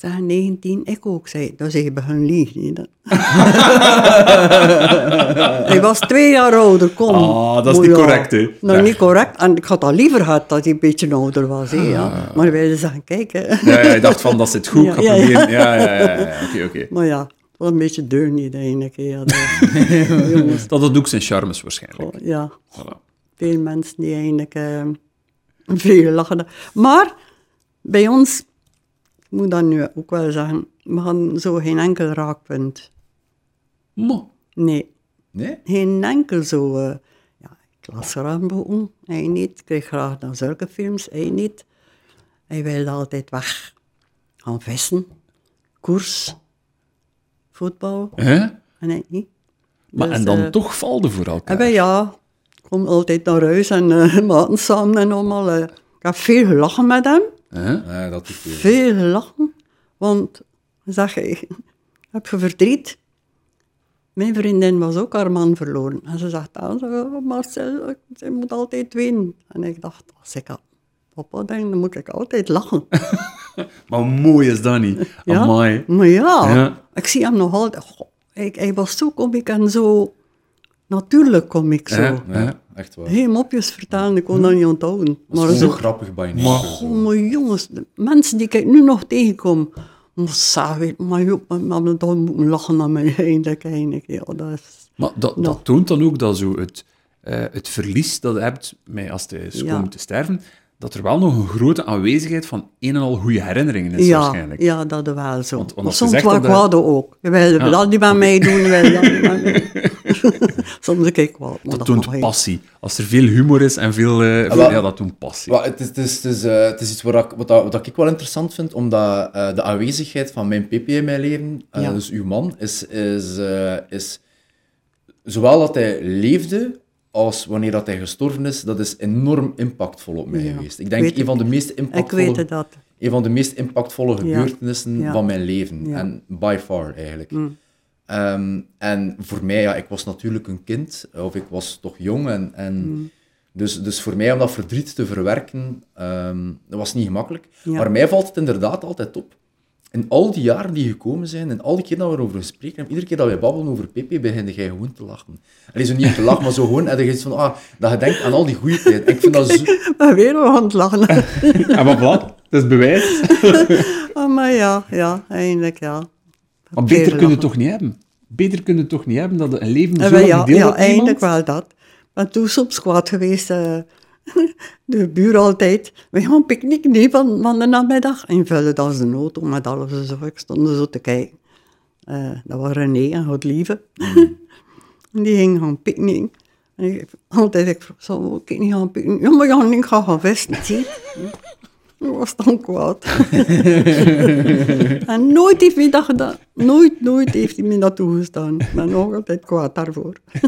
Ik zei 19, ik ook. Zei, zeg je begin liegen. Dat- hij was twee jaar ouder, kom. Ah, dat is niet ja, correct, hè. Nou, Ja. niet correct. En ik had al liever gehad dat hij een beetje ouder was. Hè, Ah. ja. Maar wij zeggen, kijk. hè. Ja, ja, ik dacht van, dat zit goed, ik ga Ja, ja, ja. proberen. Ja, ja, ja, ja, oké, oké. Maar ja, het was een beetje deur niet eigenlijk. hè, Ja, dat- jongens, Dat ook zijn charmes waarschijnlijk. oh, ja. Voilà. veel mensen die eigenlijk eh, veel lachen. Maar bij ons, ik moet dat nu ook wel zeggen, we hadden zo geen enkel raakpunt. Maar, Nee, Nee? geen enkel zo. eh, ja, ik las boeken, hij niet. Ik kreeg graag naar zulke films, hij niet. Hij wilde altijd weg gaan vissen, koers, voetbal, en hij niet. maar Dus, en dan eh, toch valde voor elkaar. En ja, ik kom altijd naar huis en eh maten samen en allemaal. ik heb veel gelachen met hem. Ja, dat is veel. Gelachen. Want, zeg je, heb je verdriet? Mijn vriendin was ook haar man verloren. En ze zegt, ah, zo, Marcel, ze moet altijd winnen. En ik dacht, als ik aan papa denk, dan moet ik altijd lachen. Maar mooi is dat niet. Ja? Amai. Maar ja, Ja. ik zie hem nog altijd. Goh, hij, hij was zo komiek en zo natuurlijk komiek zo. Ja, echt waar. Geen mopjes vertellen, ik kon dat niet onthouden. Dat Maar is zo zo, grappig bij je Maar- oh, maar jongens, de mensen die ik nu nog tegenkom, maar saai, maar joh, dan moet ik lachen naar mij eindelijk, eindelijk. Ja, dat is, Maar dat, dat toont dan ook dat zo het, eh, het verlies dat je hebt met als je is Ja. komen te sterven, dat er wel nog een grote aanwezigheid van een en al goede herinneringen is ja, waarschijnlijk. ja, dat is wel zo. Want- want soms dat kwade ook. Je wil Ja, dat niet bij mij doen, je wil dat niet bij mij Soms ik wel. Dat toont ik. passie. Als er veel humor is en veel... eh, veel- wel- ja, dat toont passie. Het, is, het, is, het, is, eh, het is iets wat ik, wat, wat ik wel interessant vind, omdat eh, de aanwezigheid van mijn PP in mijn leven, Ja. dus uw man, is, is, eh, is zowel dat hij leefde als wanneer dat hij gestorven is, dat is enorm impactvol op mij Ja, geweest. Ik denk weet een van de ik. meest Ik impactvolle, weet dat. een van de meest impactvolle gebeurtenissen Ja. van mijn leven. Ja. En by far eigenlijk. Mm. Ehm, en voor mij, ja, ik was natuurlijk een kind, of ik was toch jong. En, en Mm. dus, dus voor mij om dat verdriet te verwerken, ehm, dat was niet gemakkelijk. Ja. Maar mij valt het inderdaad altijd op. In al die jaren die gekomen zijn, en al die keer dat we erover gesproken hebben, iedere keer dat wij babbelen over Pepe, begin jij gewoon te lachen. Allee, zo niet te lachen, maar zo gewoon, en je van, ah, dat je denkt aan al die goede tijden. En ik vind dat zo... Weer aan het lachen. En wat blad, dat is bewijs. Oh, maar ja, ja, eindelijk ja. Maar beter kun je lachen. toch niet hebben? Beter kun je toch niet hebben dat een leven zo En lang wij, ja, gedeeld ja eindelijk wel dat. Maar toen soms kwaad geweest, eh, de buur altijd. We gaan picknick niet van, van de namiddag. En vullen dan zijn auto met alles en zo. Ik stond zo te kijken. Eh, dat was René en Godlieve. en die gingen gaan picknicken. En ik, altijd, ik zou ik niet gaan picknicken? Ja, maar ik ga gaan je? was dan kwaad. en nooit heeft hij dat gedaan. Nooit, nooit heeft hij me dat toegestaan. Ik ben nog altijd kwaad daarvoor.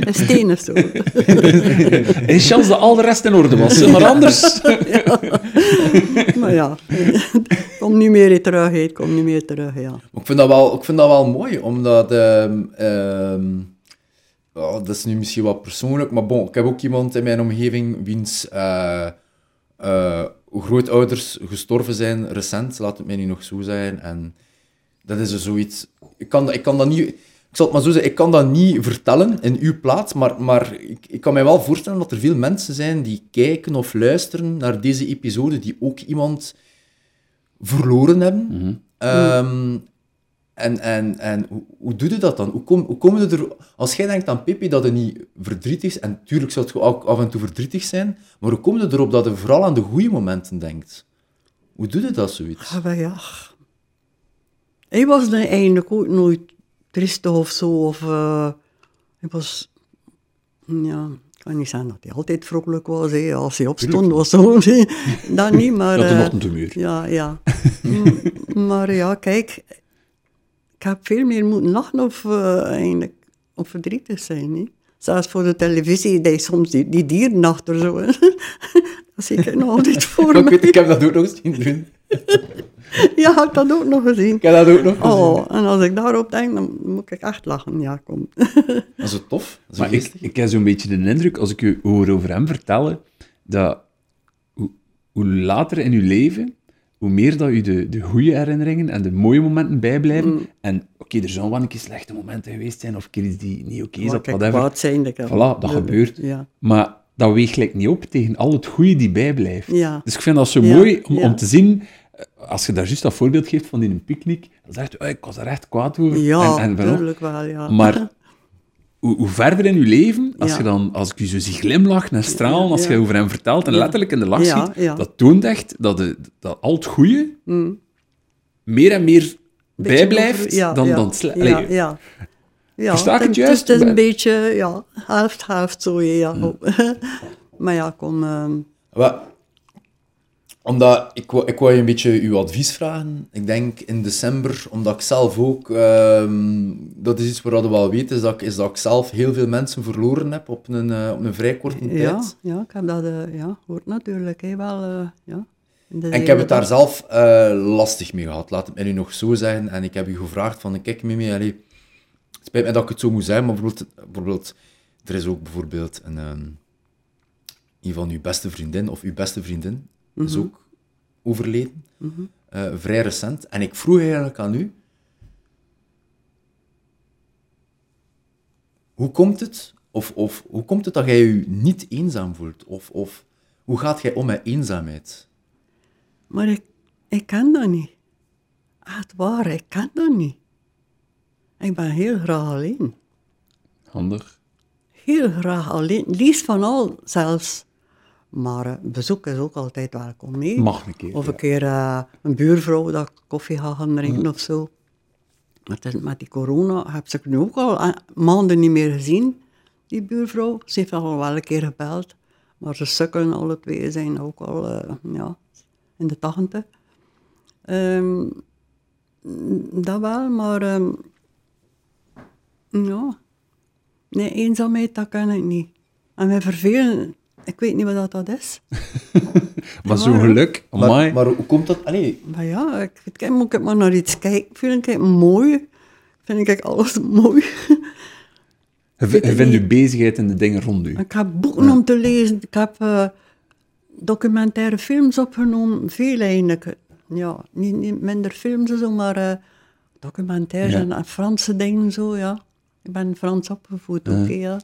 Een steen of zo. En chance dat al de rest in orde was, maar anders... maar ja, kom niet meer terug, kom niet meer terug, ja. Maar ik vind dat wel, ik vind dat wel mooi, omdat ehm, ehm, ja, dat is nu misschien wat persoonlijk, maar bon, ik heb ook iemand in mijn omgeving wiens uh, uh, grootouders gestorven zijn recent, laat het mij nu nog zo zijn. En dat is er zoiets... Ik kan, ik kan dat niet... Ik zal het maar zo zeggen, ik kan dat niet vertellen in uw plaats, maar, maar ik, ik kan mij wel voorstellen dat er veel mensen zijn die kijken of luisteren naar deze episode, die ook iemand verloren hebben. Ehm, en en, en hoe, hoe doe je dat dan? Hoe kom, hoe kom je er... Als jij denkt aan Pippi dat het niet verdrietig is, en natuurlijk zal het ook af en toe verdrietig zijn, maar hoe kom je erop dat je vooral aan de goede momenten denkt? Hoe doe je dat, zoiets? Ja, maar ja. Hij was dan eigenlijk ook nooit triestig of zo. Of, eh hij was... Ja, ik kan niet zeggen dat hij altijd vrolijk was. Hè. Als hij opstond of zo. dat niet, maar... Dat eh, ochtendhumeur. Ja, ja. Mm, maar ja, kijk, ik heb veel meer moeten lachen of eh, eigenlijk of verdrietig zijn. Hè. Zelfs voor de televisie, die soms die, die dieren achter zo. hè. dat zie ik nog altijd voor ik, weet, ik heb dat ook nog eens zien doen. Ja, ik heb dat ook nog gezien. Ik heb dat ook nog gezien. Oh, en als ik daarop denk, dan moet ik echt lachen. Ja, kom. Dat is zo tof. Dat is zo Maar ik, ik heb zo'n beetje de indruk, als ik u hoor over hem vertellen, dat hoe, hoe later in uw leven, hoe meer dat u de, de goede herinneringen en de mooie momenten bijblijven. Mm. En oké, er zullen wel een keer slechte momenten geweest zijn, of een keer iets die niet oké is, of whatever. kwaad zijn. Dat kan- Voilà, dat gebeurt. Ja. Maar dat weegt gelijk niet op tegen al het goede die bijblijft. Ja. Dus ik vind dat zo mooi om, om te zien, eh, als je daar juist dat voorbeeld geeft van in een picknick, dan zegt je, "Oh, ik was er echt kwaad over. Ja, en, en tuurlijk wel, ja. maar hoe, hoe verder in je leven, als, Ja. je dan, als ik je zo zie glimlachen en stralen, als Ja. je over hem vertelt en Ja. letterlijk in de lach Ja, ziet, ja. dat toont echt dat, de, dat al het goede Mm. meer en meer Beetje bijblijft over- ja, dan, ja, dan het sle- Ja, Allee, ja. ja Versta ik het is- juist? Het is een beetje, ja, helft, helft zo, ja. maar ja, kom... ehm, omdat ik, ik wou je een beetje uw advies vragen. Ik denk in december, omdat ik zelf ook, ehm, dat is iets waar we wel weten, is dat, ik, is dat ik zelf heel veel mensen verloren heb op een, eh, op een vrij korte ja, tijd. ja, ik heb dat, eh, ja, hoort natuurlijk, hè, wel, eh, ja. En ik heb het daar zelf lastig mee gehad, laat het mij nu nog zo zeggen. En ik heb u gevraagd van, kijk Mimi, allee, het spijt mij dat ik het zo moet zeggen, maar bijvoorbeeld, bijvoorbeeld er is ook bijvoorbeeld een, ehm, een van uw beste vriendin, of uw beste vriendin, is ook overleden, eh, vrij recent. En ik vroeg eigenlijk aan u, hoe komt het, of, of hoe komt het dat jij je niet eenzaam voelt? Of, of hoe gaat jij om met eenzaamheid? Maar ik, ik ken dat niet. Echt waar, ik ken dat niet. Ik ben heel graag alleen. Handig. Heel graag alleen. Liefst van al zelfs. Maar eh, bezoek is ook altijd welkom. hè. Mag een keer. Of ja. een keer eh, een buurvrouw dat ik koffie ga gaan drinken of zo. Maar het is met die corona heb ik nu ook al eh, maanden niet meer gezien, die buurvrouw. Ze heeft al wel een keer gebeld, maar ze sukkelen alle twee, zijn ook al ja, in de tachtig. Ehm, dat wel, maar ehm, ja, nee, eenzaamheid, dat kan ik niet. En mij vervelen, ik weet niet wat dat, dat is. Maar zo'n geluk, amai. Maar, maar hoe komt dat? Allee, Maar ja, ik, moet ik maar naar iets kijken. Vind ik het mooi. Vind ik alles mooi. je, vindt je bezigheid in de dingen rond u. ik heb boeken om te lezen. Ik heb eh, documentaire films opgenomen. Veel eigenlijk. Ja, niet, niet minder films en zo, maar eh, documentaires Ja. en, Franse dingen zo, ja. Ik ben Frans opgevoed ook, hè, ja.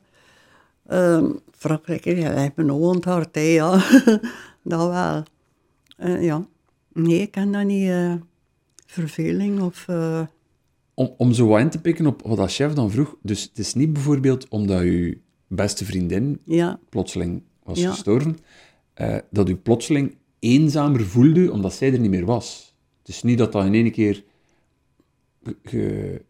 Ehm, Frankrijk, heeft me ook onthard, hè, ja. dat wel. Eh, ja. Nee, ik ken dat niet. eh, verveling of... eh, Om, om zo wat in te pikken op wat dat chef dan vroeg. Dus het is niet bijvoorbeeld omdat uw beste vriendin ja, plotseling was Ja. gestorven, dat u plotseling eenzamer voelde omdat zij er niet meer was. Het is niet dat dat in één keer... ge-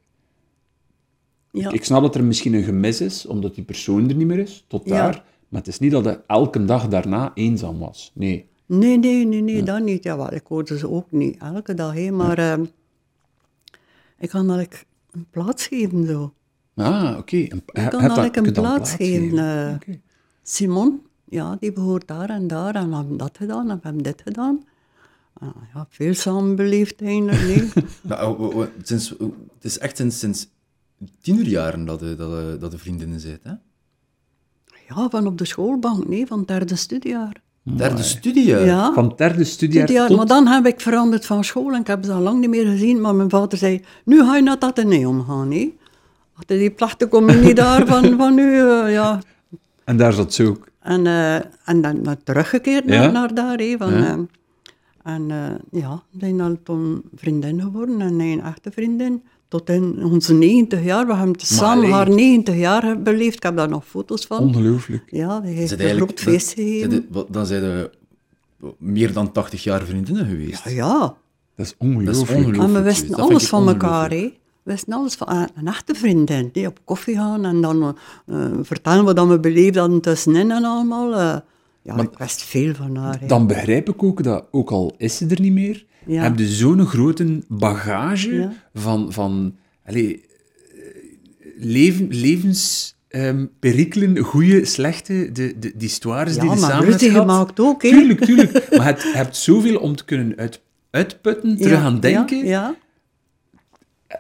ja. Ik snap dat er misschien een gemis is, omdat die persoon er niet meer is, tot Ja. daar. Maar het is niet dat hij elke dag daarna eenzaam was. Nee. Nee, nee, nee, nee, dat niet. Jawel, ik hoorde ze ook niet elke dag, hè, maar ehm, ik kan dat ik een plaats geven zo. Ah, oké. Ik kan dat- dat ik een plaats geven. eh. Simon, ja, die behoort daar en daar en we hebben dat gedaan en we hebben dit gedaan. Ah, ja, veel samen beleefd eigenlijk, nee. nou, sinds, het is echt sinds, sinds tienerjaren dat je, dat je, dat je vriendinnen bent, hè? Ja, van op de schoolbank, nee, van het derde studiejaar. Derde studiejaar. Ja, Van het derde studiejaar studiejaar. tot... Maar dan heb ik veranderd van school en ik heb ze al lang niet meer gezien. Maar mijn vader zei, nu ga je naar het Atheneum gaan, nee? Had hij die plachtige communie daar van, van u, eh, ja. En daar zat ze ook. En, eh, en dan naar teruggekeerd naar, Ja. naar daar, hè, van... Ja. eh, en eh, ja, zijn dan toen vriendin geworden en een echte vriendin. Tot in onze 90 jaar. We hebben samen haar 90 jaar beleefd. Ik heb daar nog foto's van. Ongelooflijk. Ja, die heeft een groot feest dan- gegeven. Dan zijn je meer dan 80 jaar vriendinnen geweest. Ja, ja. Dat is Dat is ongelooflijk. En we wisten Dat alles ik van elkaar, hè. We wisten alles van ah, een echte vriendin. Die op koffie gaan en dan eh, vertellen wat we beleefd hadden tussenin en allemaal. eh. ja, ik wist veel van haar. Dan begrijp ik ook dat, ook al is ze er niet meer, Ja. heb je zo'n grote bagage Ja. van, van allee, eh, leven, levens... ehm, perikelen, goede, slechte, de, de, die histoires Ja, die je maar samen ruzie hebt gehad. gemaakt ook, hè. Tuurlijk, tuurlijk. Maar het, je hebt zoveel om te kunnen uit, uitputten, terug Ja, aan denken. Ja,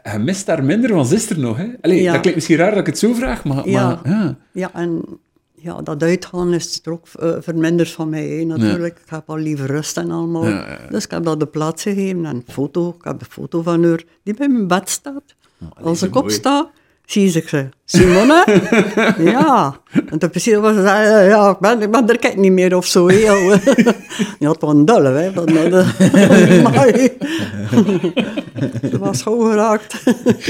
ja. Je mist daar minder, is er nog. Hè? Allee, Ja. Dat klinkt misschien raar dat ik het zo vraag, maar... Ja. maar ja. Ja, en ja, dat uitgaan is er ook eh, verminderd van mij, hè, natuurlijk. Ik heb al liever rust en allemaal. Ja, ja, ja. Dus ik heb dat de plaats gegeven en een foto. Ik heb een foto van haar die bij mijn bed staat. Als ik mooi. opsta, zie ik ze. Simone? ja. En toen precies was ze, zei, ja, ik ben, ik ben er kijk niet meer of zo. hè. Je had een dulle, hè. Van, de, maar, Ze was gewoon geraakt.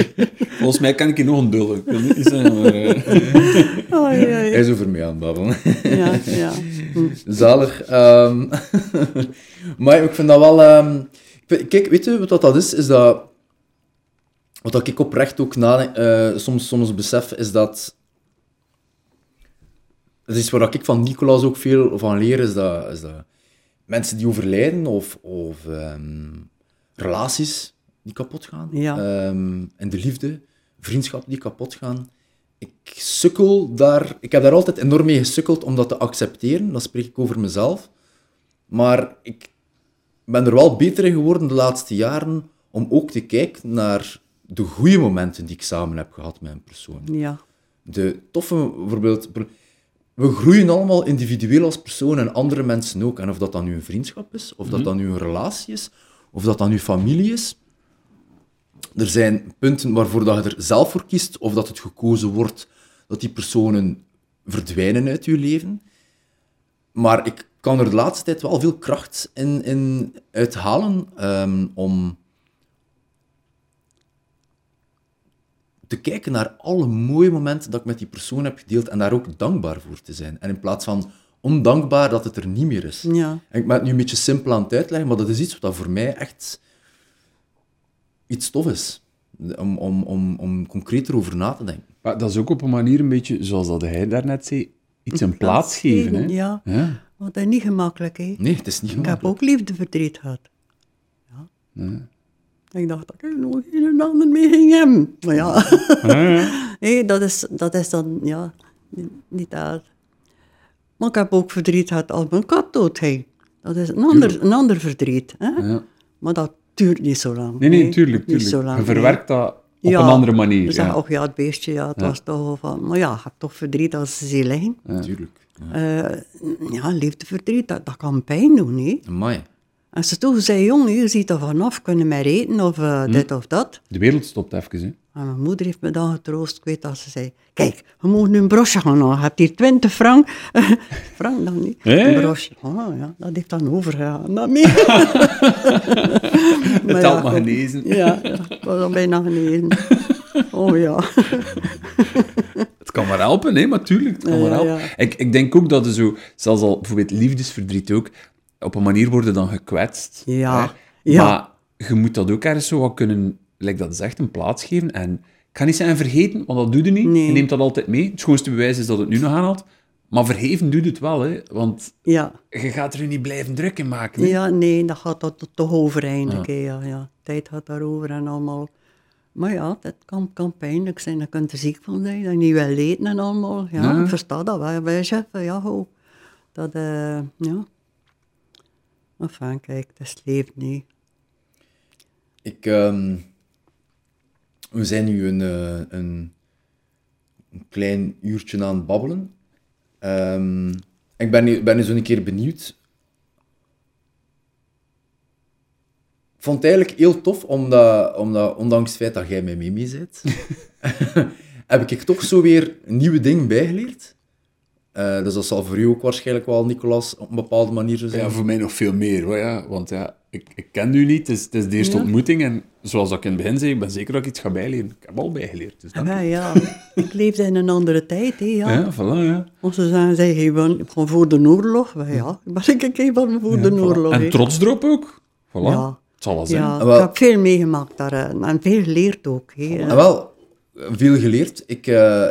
Volgens mij kan ik je nog een dulle. Ik wil niet zeggen, maar... eh, Hij is over mij aan het babbelen. Ja, ja. Zalig. ehm. maar ik vind dat wel... ehm, Kijk, weet je wat dat is? Is dat... Wat dat ik oprecht ook na, eh, soms, soms besef, is dat... Dat is waar ik van Nicolaas ook veel van leer, is dat, is dat mensen die overlijden of, of ehm, relaties die kapot gaan. Ja. Ehm, en de liefde, vriendschappen die kapot gaan. Ik sukkel daar... Ik heb daar altijd enorm mee gesukkeld om dat te accepteren. Dan spreek ik over mezelf. Maar ik ben er wel beter in geworden de laatste jaren om ook te kijken naar de goede momenten die ik samen heb gehad met een persoon. ja. De toffe, bijvoorbeeld... We groeien allemaal individueel als persoon en andere mensen ook. En of dat dan nu een vriendschap is, of dat dan nu een relatie is, of dat dan nu familie is. Er zijn punten waarvoor dat je er zelf voor kiest, of dat het gekozen wordt dat die personen verdwijnen uit je leven. Maar ik kan er de laatste tijd wel veel kracht in, in uithalen ehm, om te kijken naar alle mooie momenten dat ik met die persoon heb gedeeld en daar ook dankbaar voor te zijn. En in plaats van ondankbaar dat het er niet meer is. Ja. En ik ben het nu een beetje simpel aan het uitleggen, maar dat is iets wat voor mij echt iets tof is. Om, om, om, om concreter over na te denken. Maar dat is ook op een manier een beetje, zoals dat hij daarnet zei, iets een plaats geven. Hè? Ja. Ja. Want dat is niet gemakkelijk, hè. Nee, het is niet Ik heb gemakkelijk. ook liefdeverdriet gehad. Ja. Ik dacht dat ik nog een en ander mee ging hebben. Maar ja, nee, dat, is, dat is dan, ja, niet, dat. Maar ik heb ook verdriet gehad als mijn kat doodging. Dat is een ander, een ander verdriet. Hè? Ja. Maar dat duurt niet zo lang. Nee, nee, tuurlijk. Niet zo lang, je nee. verwerkt dat op Ja, een andere manier. Je zegt, ja. oh ja, het beestje, ja, het was toch wel van... Maar ja, je hebt toch verdriet als ze zien liggen. Natuurlijk. Ja. Eh, ja, liefdeverdriet, dat, dat kan pijn doen, hè. Amai. En ze toen zei, jongen, je ziet er vanaf, kunnen mij eten of eh, Hm. dit of dat. De wereld stopt even. Hè. En mijn moeder heeft me dan getroost. Ik weet dat ze zei, kijk, je moet nu een brosje gaan halen. Je hebt hier 20 frank. frank dan niet. Ja, ja. Een brosje. Oh ja, dat heeft dan overgegaan. Dat mee. Het Maar helpt maar genezen. Ja, ja, ik was al bijna genezen. Oh ja. Het kan maar helpen, hè, maar tuurlijk, het kan Ja, maar ja, helpen. ja. Ik, ik denk ook dat er zo, zelfs al bijvoorbeeld liefdesverdriet ook, op een manier worden dan gekwetst. Ja, hè. ja. Maar je moet dat ook ergens zo wat kunnen, like dat is echt, een plaats geven. En ik ga niet zeggen vergeten, want dat doe je niet. Nee. Je neemt dat altijd mee. Het schoonste bewijs is dat het nu nog aanhaalt. Maar vergeven doet het wel, hè. Want Ja. je gaat er niet blijven druk in maken. hè. Ja, nee, dat gaat dat toch over eigenlijk. hè, Ja. Ja, Tijd gaat daarover en allemaal. Maar ja, dat kan, kan pijnlijk zijn. Dan kunt er ziek van zijn, dat je niet wil eten en allemaal. Ja, Ja. ik versta dat wel. Wij zeggen, ja, ho. Dat, eh, ja. Enfin, kijk, het is het leven niet. Ik, ehm, we zijn nu een, eh, een, een klein uurtje aan het babbelen. Ehm, ik ben nu, ben nu zo een keer benieuwd. Ik vond het eigenlijk heel tof, omdat, omdat ondanks het feit dat jij mij mee bent, heb ik toch zo weer nieuwe dingen bijgeleerd. Eh, dus dat zal voor u ook waarschijnlijk wel, Nicolas, op een bepaalde manier zo zijn. Ja, voor mij nog veel meer, hoor, ja. Want ja, ik, ik ken u niet, het is, het is de eerste Ja. ontmoeting. En zoals ik in het begin zei, ik ben zeker dat ik iets ga bijleren. Ik heb al bijgeleerd, dus dank Ja, ja. Ik leefde in een andere tijd, hè, ja. Ja, voilà, ja. Onze zagen zeggen van, van voor de oorlog. Maar ja, ik ben een keer van voor de Voilà. oorlog. En trots erop ook. Voilà. Ja. Het zal wel zijn. Ja, Wel- ik heb veel meegemaakt daar eh, en veel geleerd ook. Hè. En wel, veel geleerd. Ik, eh,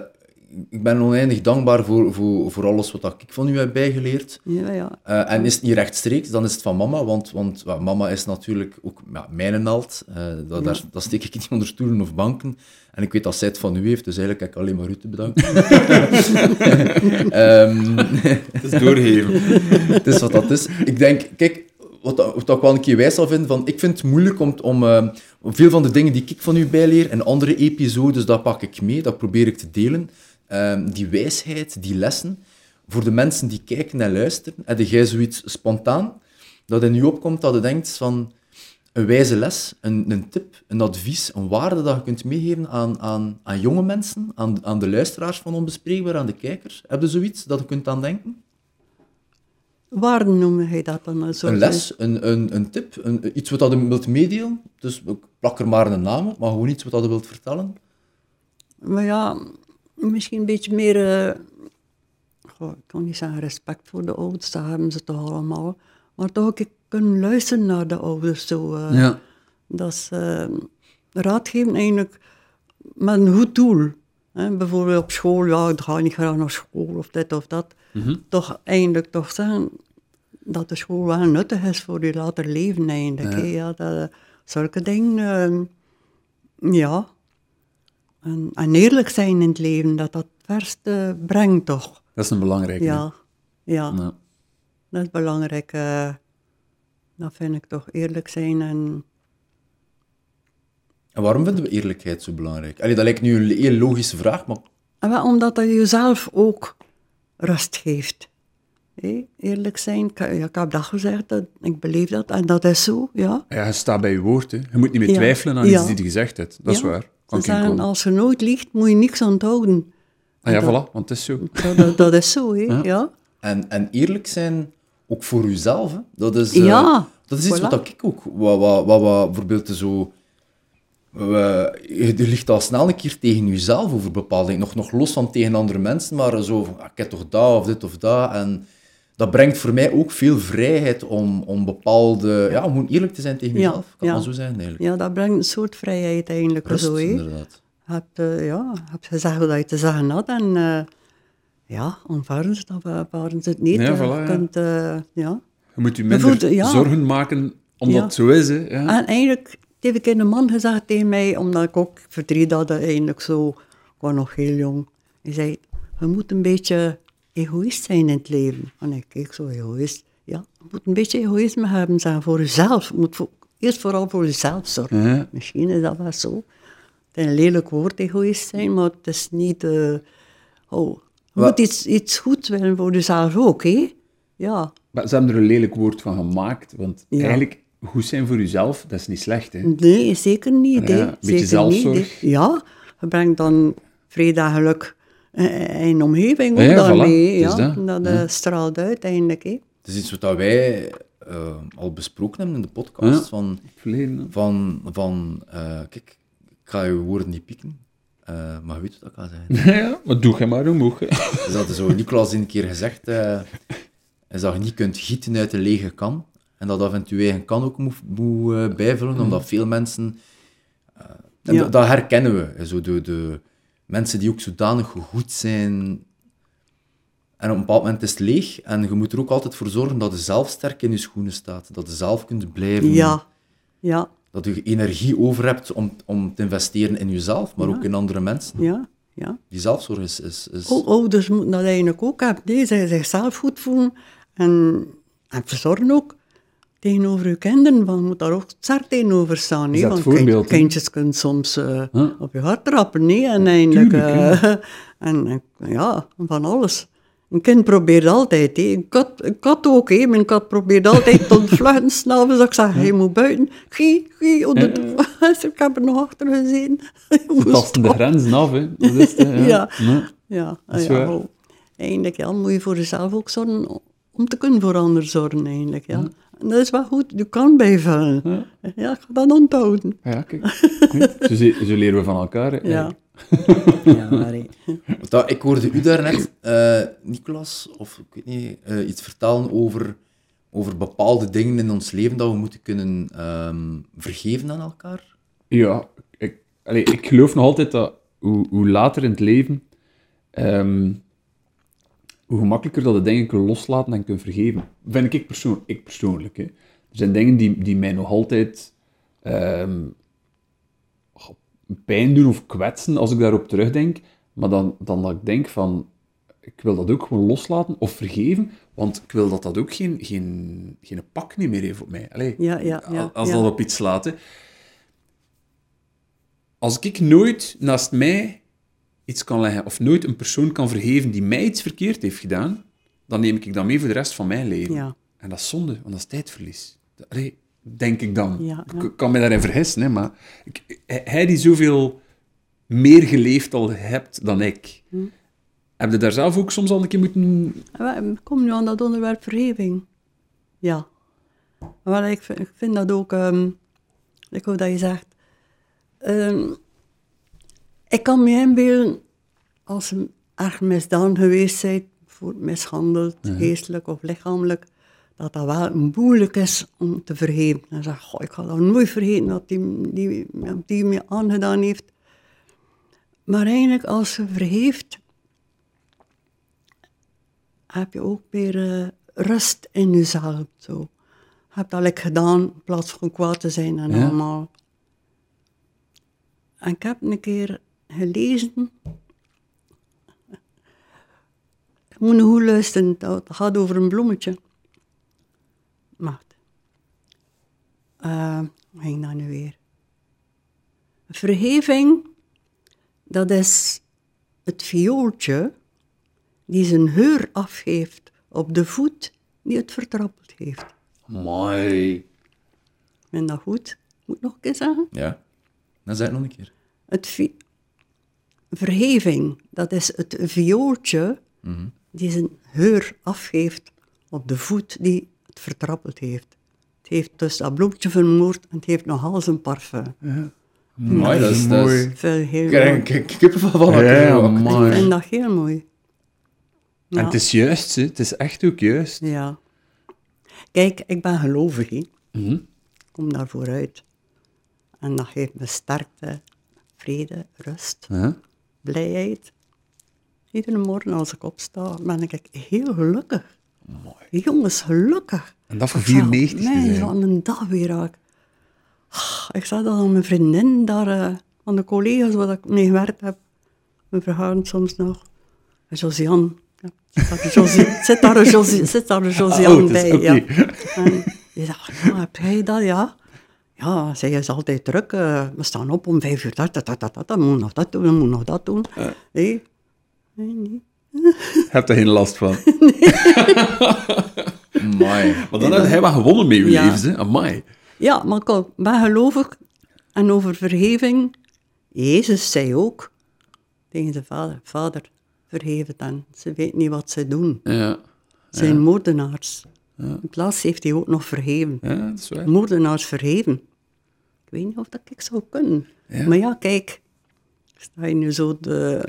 ik ben oneindig dankbaar voor, voor, voor alles wat ik van u heb bijgeleerd. Ja, ja. Eh, en is het niet rechtstreeks, dan is het van mama, want, want mama is natuurlijk ook ja, mijn held. Eh, dat, daar, dat steek ik niet onder stoelen of banken. En ik weet dat zij het van u heeft, dus eigenlijk heb ik alleen maar u te bedanken. Ehm, Het is doorgeven. het is wat dat is. Ik denk, kijk, wat, dat- wat ik wel een keer wijs zal vinden, van, ik vind het moeilijk om, om eh, veel van de dingen die ik van u bijleer en andere episodes, dat pak ik mee, dat probeer ik te delen. Ehm, die wijsheid, die lessen, voor de mensen die kijken en luisteren, heb jij zoiets spontaan, dat in u opkomt, dat je denkt van een wijze les, een, een tip, een advies, een waarde dat je kunt meegeven aan, aan, aan jonge mensen, aan, aan de luisteraars van Onbespreekbaar, aan de kijkers. Heb je zoiets dat je kunt aan denken? Waar noem je dat dan? Zo Een les, een, een, een tip, een, iets wat je wilt meedelen. Dus ik plak er maar een naam op, maar gewoon iets wat je wilt vertellen. Maar ja, misschien een beetje meer, goh, ik kan niet zeggen respect voor de ouders, dat hebben ze toch allemaal. Maar toch ook kunnen luisteren naar de ouders. Zo, eh. Ja. Dat is eh, raad geven eigenlijk met een goed doel. Hè. Bijvoorbeeld op school, ja, ik ga niet graag naar school of dit of dat. Toch eigenlijk toch zeggen dat de school wel nuttig is voor je later leven eigenlijk. Ja, dat, zulke dingen, eh, ja. En, en eerlijk zijn in het leven, dat dat het verste brengt toch. Dat is een belangrijke. Ja, ja. Ja. Dat is belangrijk. eh, dat vind ik toch eerlijk zijn en... En waarom vinden we eerlijkheid zo belangrijk? Allee, dat lijkt nu een heel logische vraag, maar En wel omdat dat jezelf ook rust geeft. Eerlijk zijn, ik, ja, ik heb dat gezegd, dat, ik beleef dat en dat is zo, ja. Ja, je staat bij je woord. Hè. Je moet niet meer Ja. twijfelen aan Ja. iets die je gezegd hebt. Dat is waar. Ze zeggen, als je nooit liegt, moet je niks onthouden. Ah ja, dat- voilà, want het is zo. Dat, dat, dat is zo, hè, Ja. ja. En, en eerlijk zijn, ook voor uzelf, hè. Dat is, eh, Ja, dat is iets voilà. wat ik ook, wat, wat, wat, wat bijvoorbeeld zo... we- je ligt al snel een keer tegen jezelf over bepaalde dingen, nog, nog los van tegen andere mensen, maar zo van, ah, ik heb toch dat of dit of dat. En dat brengt voor mij ook veel vrijheid om, om bepaalde... Ja, om gewoon eerlijk te zijn tegen Ja, jezelf. Kan ja. zo zijn, eigenlijk. Ja, dat brengt een soort vrijheid eigenlijk Rust, zo, inderdaad. Je hebt, eh, ja, je hebt gezegd wat je te zeggen had en eh, ja, aanvaarden ze dat, aanvaarden ze het niet. Ja, Eh, voilà, je ja. kunt, eh, ja. Je moet je Maar minder ja. zorgen maken omdat Ja. het zo is. Hè. Ja. En eigenlijk heeft ik een man gezegd tegen mij, omdat ik ook verdriet had, eigenlijk zo, ik was nog heel jong. Hij zei, je moet een beetje egoïst zijn in het leven. En ik keek zo, egoïst. Ja, je moet een beetje egoïsme hebben, zeggen, voor jezelf. Je moet voor- eerst vooral voor jezelf zorgen. Ja. Misschien is dat wel zo. Het is een lelijk woord, egoïst zijn, maar het is niet... eh, oh, je Wat- moet iets, iets goeds willen voor jezelf ook, hè. Ja, Maar ze hebben er een lelijk woord van gemaakt. Want Ja. eigenlijk, goed zijn voor jezelf, dat is niet slecht. Hè. Nee, zeker niet. Ja, hè. een beetje zelfzorg. Niet, ja, je brengt dan vredagelijk eh, in de omgeving ook Ja, ja, daarmee. voilà, Ja, dat. dat eh, straalt uit eigenlijk. Hè. Het is iets wat wij eh, al besproken hebben in de podcast. Ja. Van, Verleden, van, van eh, kijk, ik ga je woorden niet pieken, eh, maar je weet wat dat kan zijn. ja, maar doe je maar omhoog. hè. Dus dat is zo, Nicolaas een keer gezegd, eh, is dat je niet kunt gieten uit een lege kan. En dat af en toe eigen kan ook moet, moet eh, bijvullen, omdat veel mensen... eh, en Ja. dat, herkennen we. Zo de, de mensen die ook zodanig goed zijn... En op een bepaald moment is het leeg. En je moet er ook altijd voor zorgen dat je zelf sterk in je schoenen staat. Dat je zelf kunt blijven. Ja, ja, Dat je energie over hebt om, om te investeren in jezelf, maar Ja. ook in andere mensen. ja, ja. Die zelfzorg is... is, is... O- Ouders moeten dat eigenlijk ook hebben. Nee, zij zichzelf goed voelen en, en verzorgen ook. Tegenover uw kinderen, van, je moet daar ook sterk tegenover staan. Is dat want kind- kindjes kunnen soms eh, Huh? op je hart trappen, nee, en eindelijk... Eh, en, ja, van alles. Een kind probeert altijd, hè. Een, kat, een kat ook, hè. Mijn kat probeert altijd te ontvluchten, s'avonds. Ik zeg, je moet buiten. Gie, gie, onder de... Ik heb er nog achter. Je tasten de grenzen af, hè. Dat is het, hè. Ja. Ja, Dat is ja, waar. oh. eigenlijk ja, moet je voor jezelf ook zorgen om te kunnen voor anderen zorgen eigenlijk. Ja. En dat is wel goed, je kan bijvullen. Ja. ik ga dat onthouden. Ja, kijk. Zo, ze- zo leren we van elkaar. hè. Ja. ja, maar dat- ik hoorde u daarnet, eh Nicolas, of ik weet niet, eh, iets vertellen over, over bepaalde dingen in ons leven dat we moeten kunnen ehm, vergeven aan elkaar. Ja, ik, allee, ik geloof nog altijd dat hoe, hoe later in het leven, ehm, hoe gemakkelijker dat je dingen kunt loslaten en kunt vergeven. Vind ik, persoon, ik persoonlijk. Hè. Er zijn dingen die, die mij nog altijd ehm, pijn doen of kwetsen als ik daarop terugdenk, maar dan, dan dat ik denk van, ik wil dat ook gewoon loslaten of vergeven, want ik wil dat dat ook geen, geen, geen pak niet meer heeft op mij. Allee, Ja, ja, ja, als dat op iets slaat. hè. Als ik nooit naast mij iets kan leggen, of nooit een persoon kan vergeven die mij iets verkeerd heeft gedaan, dan neem ik dat mee voor de rest van mijn leven. Ja. En dat is zonde, want dat is tijdverlies. Allee, denk ik dan. Ja, ja. Ik kan me daarin vergissen, hè, maar ik, hij- die zoveel meer geleefd al hebt dan ik, Hm. heb je daar zelf ook soms al een keer moeten... En we komen nu aan dat onderwerp vergeving. Ja. Maar ik vind, ik vind dat ook, ehm, ik hoor dat je zegt, ehm, ik kan me inbeelden als je erg misdaan geweest bent, voor mishandeld, geestelijk of lichamelijk, dat dat wel moeilijk is om te vergeven. En zeg, goh, ik ga dat nooit vergeten wat die, die, die me aangedaan heeft. Maar eigenlijk, als je vergeeft, heb je ook weer eh, rust in jezelf. Zo. Je hebt dat lekker gedaan, in plaats van kwaad te zijn en Ja. allemaal. En ik heb een keer gelezen... Je moet goed luisteren, dat gaat over een bloemetje. Wacht. Eh, hoe ging dat nu weer? Vergeving, dat is het viooltje die zijn geur afgeeft op de voet die het vertrappeld heeft. Mooi. Ben dat goed? Moet ik nog een keer zeggen? Ja, dan zeg ik nog een keer. Het vi- vergeving, dat is het viooltje die zijn geur afgeeft op de voet die het vertrappeld heeft. Het heeft dus dat bloempje vermoord en het heeft nogal zijn parfum. Mooi, dat is... Dat is Ik krijg mooi. een k- kippenvel van. Ja, mooi. Ik vind dat heel mooi. En het is juist, hè. het is echt ook juist. Ja. Kijk, ik ben gelovig, hè. Mhm. Ik kom daarvoor uit. En dat geeft me sterkte, vrede, rust, Ja. Blijheid. Iedere morgen als ik opsta, ben ik heel gelukkig. Mooi. Jongens, gelukkig. En dat voor Ik zeg, 94 te Nee, van een dag weer raak. Ah, Ik zag dat aan mijn vriendin daar, eh, aan de collega's waar ik mee gewerkt heb. We verhouden soms nog. En Josiane. Ja, zit daar een Josiane bij. Ja. En die zegt, ja, heb jij dat? Ja. Ja, zij is altijd druk. eh, we staan op om vijf uur. Dat, dat, dat, dat, dat, dan moet nog dat doen, dan moet nog dat doen. Nee, nee, nee. Heb daar geen last van. Mooi. Maar dan heb hij wel gewonnen met je Ja. leven, hè. Amai. Ja, maar ik ben gelovig. En over vergeving, Jezus zei ook tegen de vader, vader, vergeef het hen. Ze weten niet wat ze doen. Ja. Ze zijn moordenaars. In plaats heeft hij ook nog vergeven. ja, dat is waar. Moordenaars vergeven. Ik weet niet of dat ik zou kunnen. Ja. Maar ja, kijk, sta je nu zo te,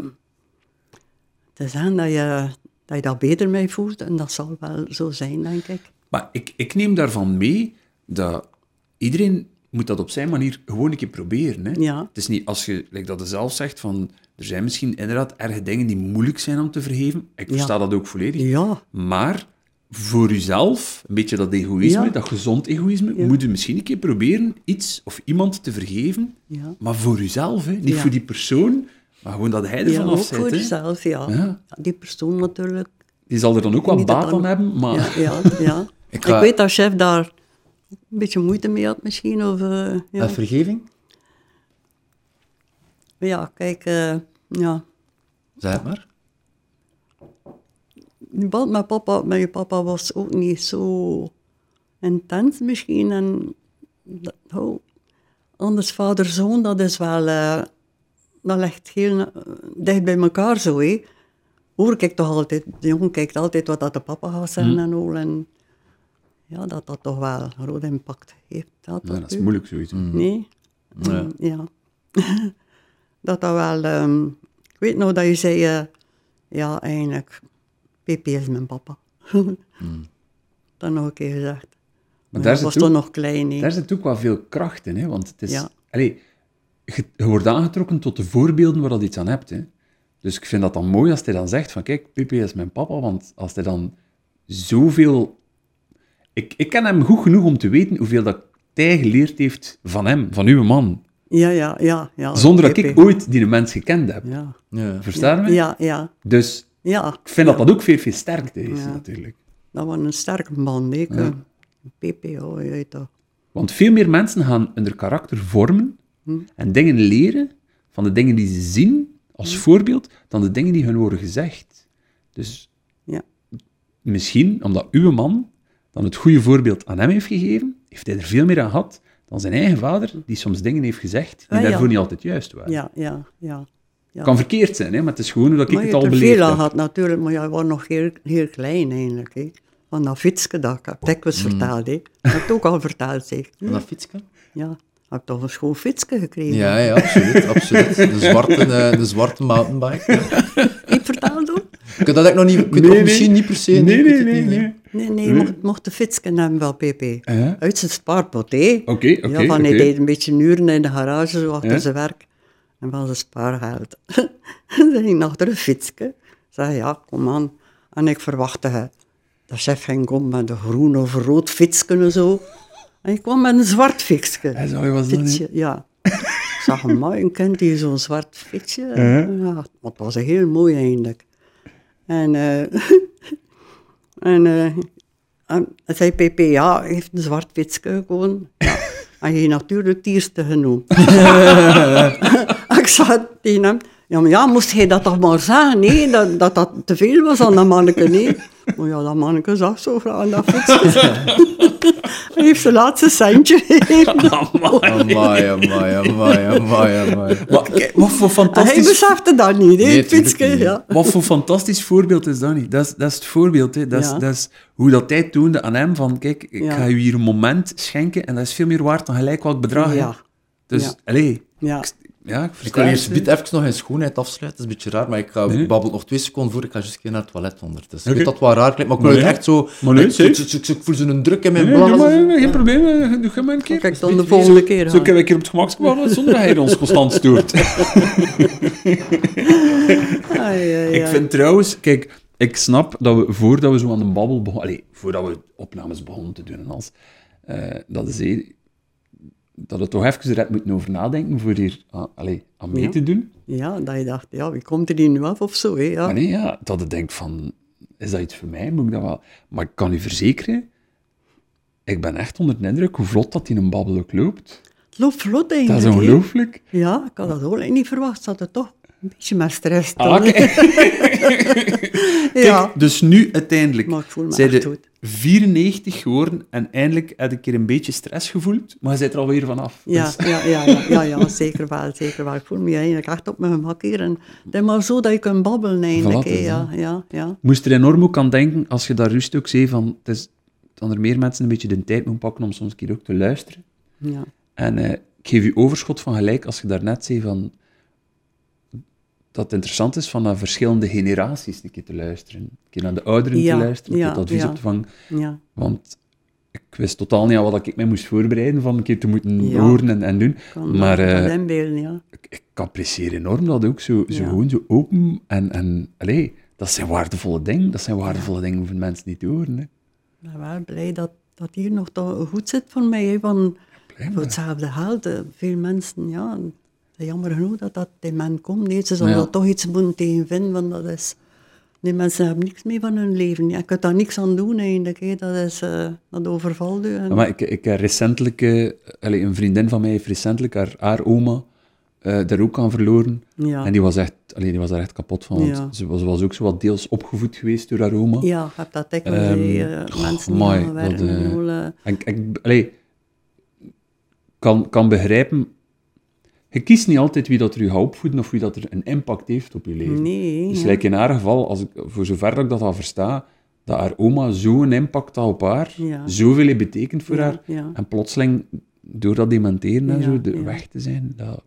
te zeggen dat je, dat je beter mee voelt. En dat zal wel zo zijn, denk ik. Maar ik, ik neem daarvan mee dat iedereen moet dat op zijn manier gewoon een keer proberen. Hè? Ja. Het is niet als je, like dat je zelf zegt, van er zijn misschien inderdaad erge dingen die moeilijk zijn om te vergeven. Ik versta dat ook volledig. Ja, Maar voor jezelf, een beetje dat egoïsme, Ja. dat gezond egoïsme, Ja. moet je misschien een keer proberen iets of iemand te vergeven. Ja. Maar voor jezelf, hè? niet Ja. voor die persoon, maar gewoon dat hij ervan ja ook af voor jezelf, ja. Ja. Ja, Die persoon natuurlijk. Die zal er dan ook wat baat dan- aan hebben, maar... Ja, ja, ja. Ik ik, weet dat chef daar een beetje moeite mee had misschien. Of, eh, ja. Met vergeving? ja, kijk, eh, ja. Zeg het maar. Band met papa, met je papa was ook niet zo intens misschien. En dat, oh, anders vader-zoon, dat is wel... eh, dat ligt heel eh, dicht bij elkaar zo, hè. Hoor ik toch altijd... De jongen kijkt altijd wat dat de papa gaat zeggen en al. En ja, dat dat toch wel een groot impact heeft. Dat, Ja, dat is moeilijk zoiets. Nee? Ja. Mm, ja. dat dat wel... ehm, ik weet nog dat je zei... eh, ja, eigenlijk... PP is mijn papa. Dat nog een keer gezegd. Maar, daar was toch nog klein. Daar zit ook wel veel kracht in, hè? want het is... Ja. Allee, je, je wordt aangetrokken tot de voorbeelden waar dat iets aan hebt. Hè? Dus ik vind dat dan mooi als hij dan zegt van, kijk, Pipi is mijn papa, want als hij dan zoveel... Ik, ik ken hem goed genoeg om te weten hoeveel dat hij geleerd heeft van hem, van uw man. Ja, ja, ja. ja Zonder dat PP. ik ooit die mens gekend heb. Ja. Ja. Verstaan je me? Ja, ja, Dus ja. ik vind dat dat ook veel, veel sterkte is, Ja. natuurlijk. Dat was een sterke man, hè. Ja. PP, je weet toch. Want veel meer mensen gaan hun karakter vormen en dingen leren van de dingen die ze zien als voorbeeld, dan de dingen die hun worden gezegd. Dus Ja. misschien, omdat uw man dan het goede voorbeeld aan hem heeft gegeven, heeft hij er veel meer aan gehad dan zijn eigen vader, die soms dingen heeft gezegd die Ah, daarvoor niet altijd juist waren. Ja, ja, ja. Ja. kan verkeerd zijn, hè, maar het is gewoon dat ik maar het al beleefd veel aan heb. gehad natuurlijk, maar jij was nog heel, heel klein eigenlijk. Hè. Van dat fietsje dat ik heb dikwijls Mm. verteld. Hè. Dat heb ik ook al verteld, zeg. Van dat fietsje? Ja, ik heb toch een schoon fietsje gekregen. Ja, ja, absoluut. absoluut. De zwarte, eh, de zwarte mountainbike. ja. Ik vertelde ook? Ik dat ik nog niet... Ik Nee, nee. misschien niet per se. Nee, ik nee, nee. nee. Nee, nee, mocht, mocht de fietsje hebben wel, PP. Uit zijn spaarpot, hè. Oké, oké, Ja, van hij deed een beetje uren in de garage, zo achter zijn werk. En van zijn spaargeld. Ik achter een fietsje. Zei, ja, kom aan. En ik verwachtte dat chef ging komen met een groen of rood fietsje en zo. En ik kwam met een zwart fietsje. Zo was dat Fietsje, ja. Ik zag een mooi een kind die zo'n zwart fietsje. Ja, maar het was heel mooi eigenlijk. En, eh en, eh en hij zei PP, ja, hij heeft een zwart fietsje gewoon. Ja. En je natuurlijk het eerste genoemd. ik zei tegen hem, ja, maar ja, moest hij dat toch maar zeggen, nee, dat, dat dat te veel was aan dat manneke, nee. Maar ja, dat manneke zag zo graag aan dat fietsje. hij heeft zijn laatste centje. Amai, amai, amai, amai, amai. Maar kijk, wat voor En hij fantastisch... besefte dat niet, hè, Nee, niet. Ja. Wat voor fantastisch voorbeeld is dat niet? Dat is, dat is het voorbeeld. Hè. Dat, is, Ja. dat is hoe dat hij toonde aan hem van, kijk, ik Ja. ga je hier een moment schenken en dat is veel meer waard dan gelijk welk bedrag. hè. Dus, Ja. allee, Ja. ik, ja, ik Ik wil het. eerst bit even nog in schoonheid afsluiten. Dat is een beetje raar, maar ik, ga, Nee. babbel nog twee seconden voor. Ik ga juist een keer naar het toilet ondertussen. Oké. Ik weet dat wel raar klinkt, maar ik wil nee. echt zo... Maar nee, ik, ik, ik, ik voel zo'n druk in mijn Nee, blazen. maar, geen probleem. eh, Doe maar een keer. Kijk, dan de volgende keer. Zo gaan. kan ik hier op het gemak babbelen zonder dat hij ons constant stoort. Ai, ai, Ik vind trouwens, kijk, ik snap dat we voordat we zo aan de babbel begonnen, allee, voordat we opnames begonnen te doen en als, eh, dat is dat we toch even eruit moeten over nadenken voor hier aan, allee, aan mee Ja. te doen. Ja, dat je dacht, ja, wie komt er hier nu af of zo, hè? Ja. Maar nee, ja, dat je denkt van, is dat iets voor mij? Moet ik dat wel? Maar ik kan u verzekeren, ik ben echt onder de indruk hoe vlot dat in een babbel ook loopt. Het loopt vlot Dat eigenlijk. is hè. ongelooflijk. Ja, ik had dat ook niet verwacht. Zat er toch een beetje met stress. Ah, ja, Kijk, dus nu uiteindelijk Maar ik voel me zijn echt de goed. 94 geworden en eindelijk heb ik er een beetje stress gevoeld, maar je bent er alweer vanaf. ja, Dus- ja, ja, ja, ja, ja, zeker wel, zeker wel. Ik voel me eigenlijk echt op mijn gemak hier. En het is maar zo dat je kunt babbelen eigenlijk. Voilà, dus, ja, ja, ja. moest er enorm ook aan denken, als je daar rust ook zei, van, het is, dat er meer mensen een beetje de tijd moeten pakken om soms een keer ook te luisteren. ja. En eh, ik geef je overschot van gelijk als je daarnet zei van, dat het interessant is van naar verschillende generaties een keer te luisteren. Een keer naar de ouderen Ja, te luisteren, ja, het advies ja. op te vangen. ja. Want ik wist totaal niet aan wat ik mij moest voorbereiden van een keer te moeten horen en, en doen. Kan maar dat eh, ik, ik apprecieer enorm dat ook zo, zo gewoon zo open en, en allee, dat zijn waardevolle dingen. Dat zijn waardevolle dingen voor mensen niet te horen. Hè. Ik ben wel blij dat, dat hier nog goed zit voor mij. Hè, van, voor hetzelfde geld. Veel mensen, ja, jammer genoeg dat dat die man komt. Nee, ze zullen Ja. toch iets moeten tegen vinden, want dat is Die mensen hebben niks mee van hun leven. Je kunt daar niks aan doen eigenlijk. Hè. Dat, is, eh, dat overvalt. En- Maar ik, ik heb recentelijk, eh, een vriendin van mij heeft recentelijk haar, haar oma eh, daar ook aan verloren. ja. En die was, echt, allee, die was daar echt kapot van. Want Ja. ze, was, ook zo wat deels opgevoed geweest door haar oma. ja, je hebt dat dikwijls. Ehm, hè, eh, goh, mensen amai, dat, werken. en ik, ik allee, kan, kan begrijpen... Je kiest niet altijd wie dat er je gaat opvoeden of wie dat er een impact heeft op je leven. nee. Dus ja. like in haar geval, als ik, voor zover dat ik dat al versta, dat haar oma zo'n impact had op haar, Ja. zoveel heeft betekend voor Ja, haar, en plotseling, door dat dementeren en zo, de weg te zijn, dat...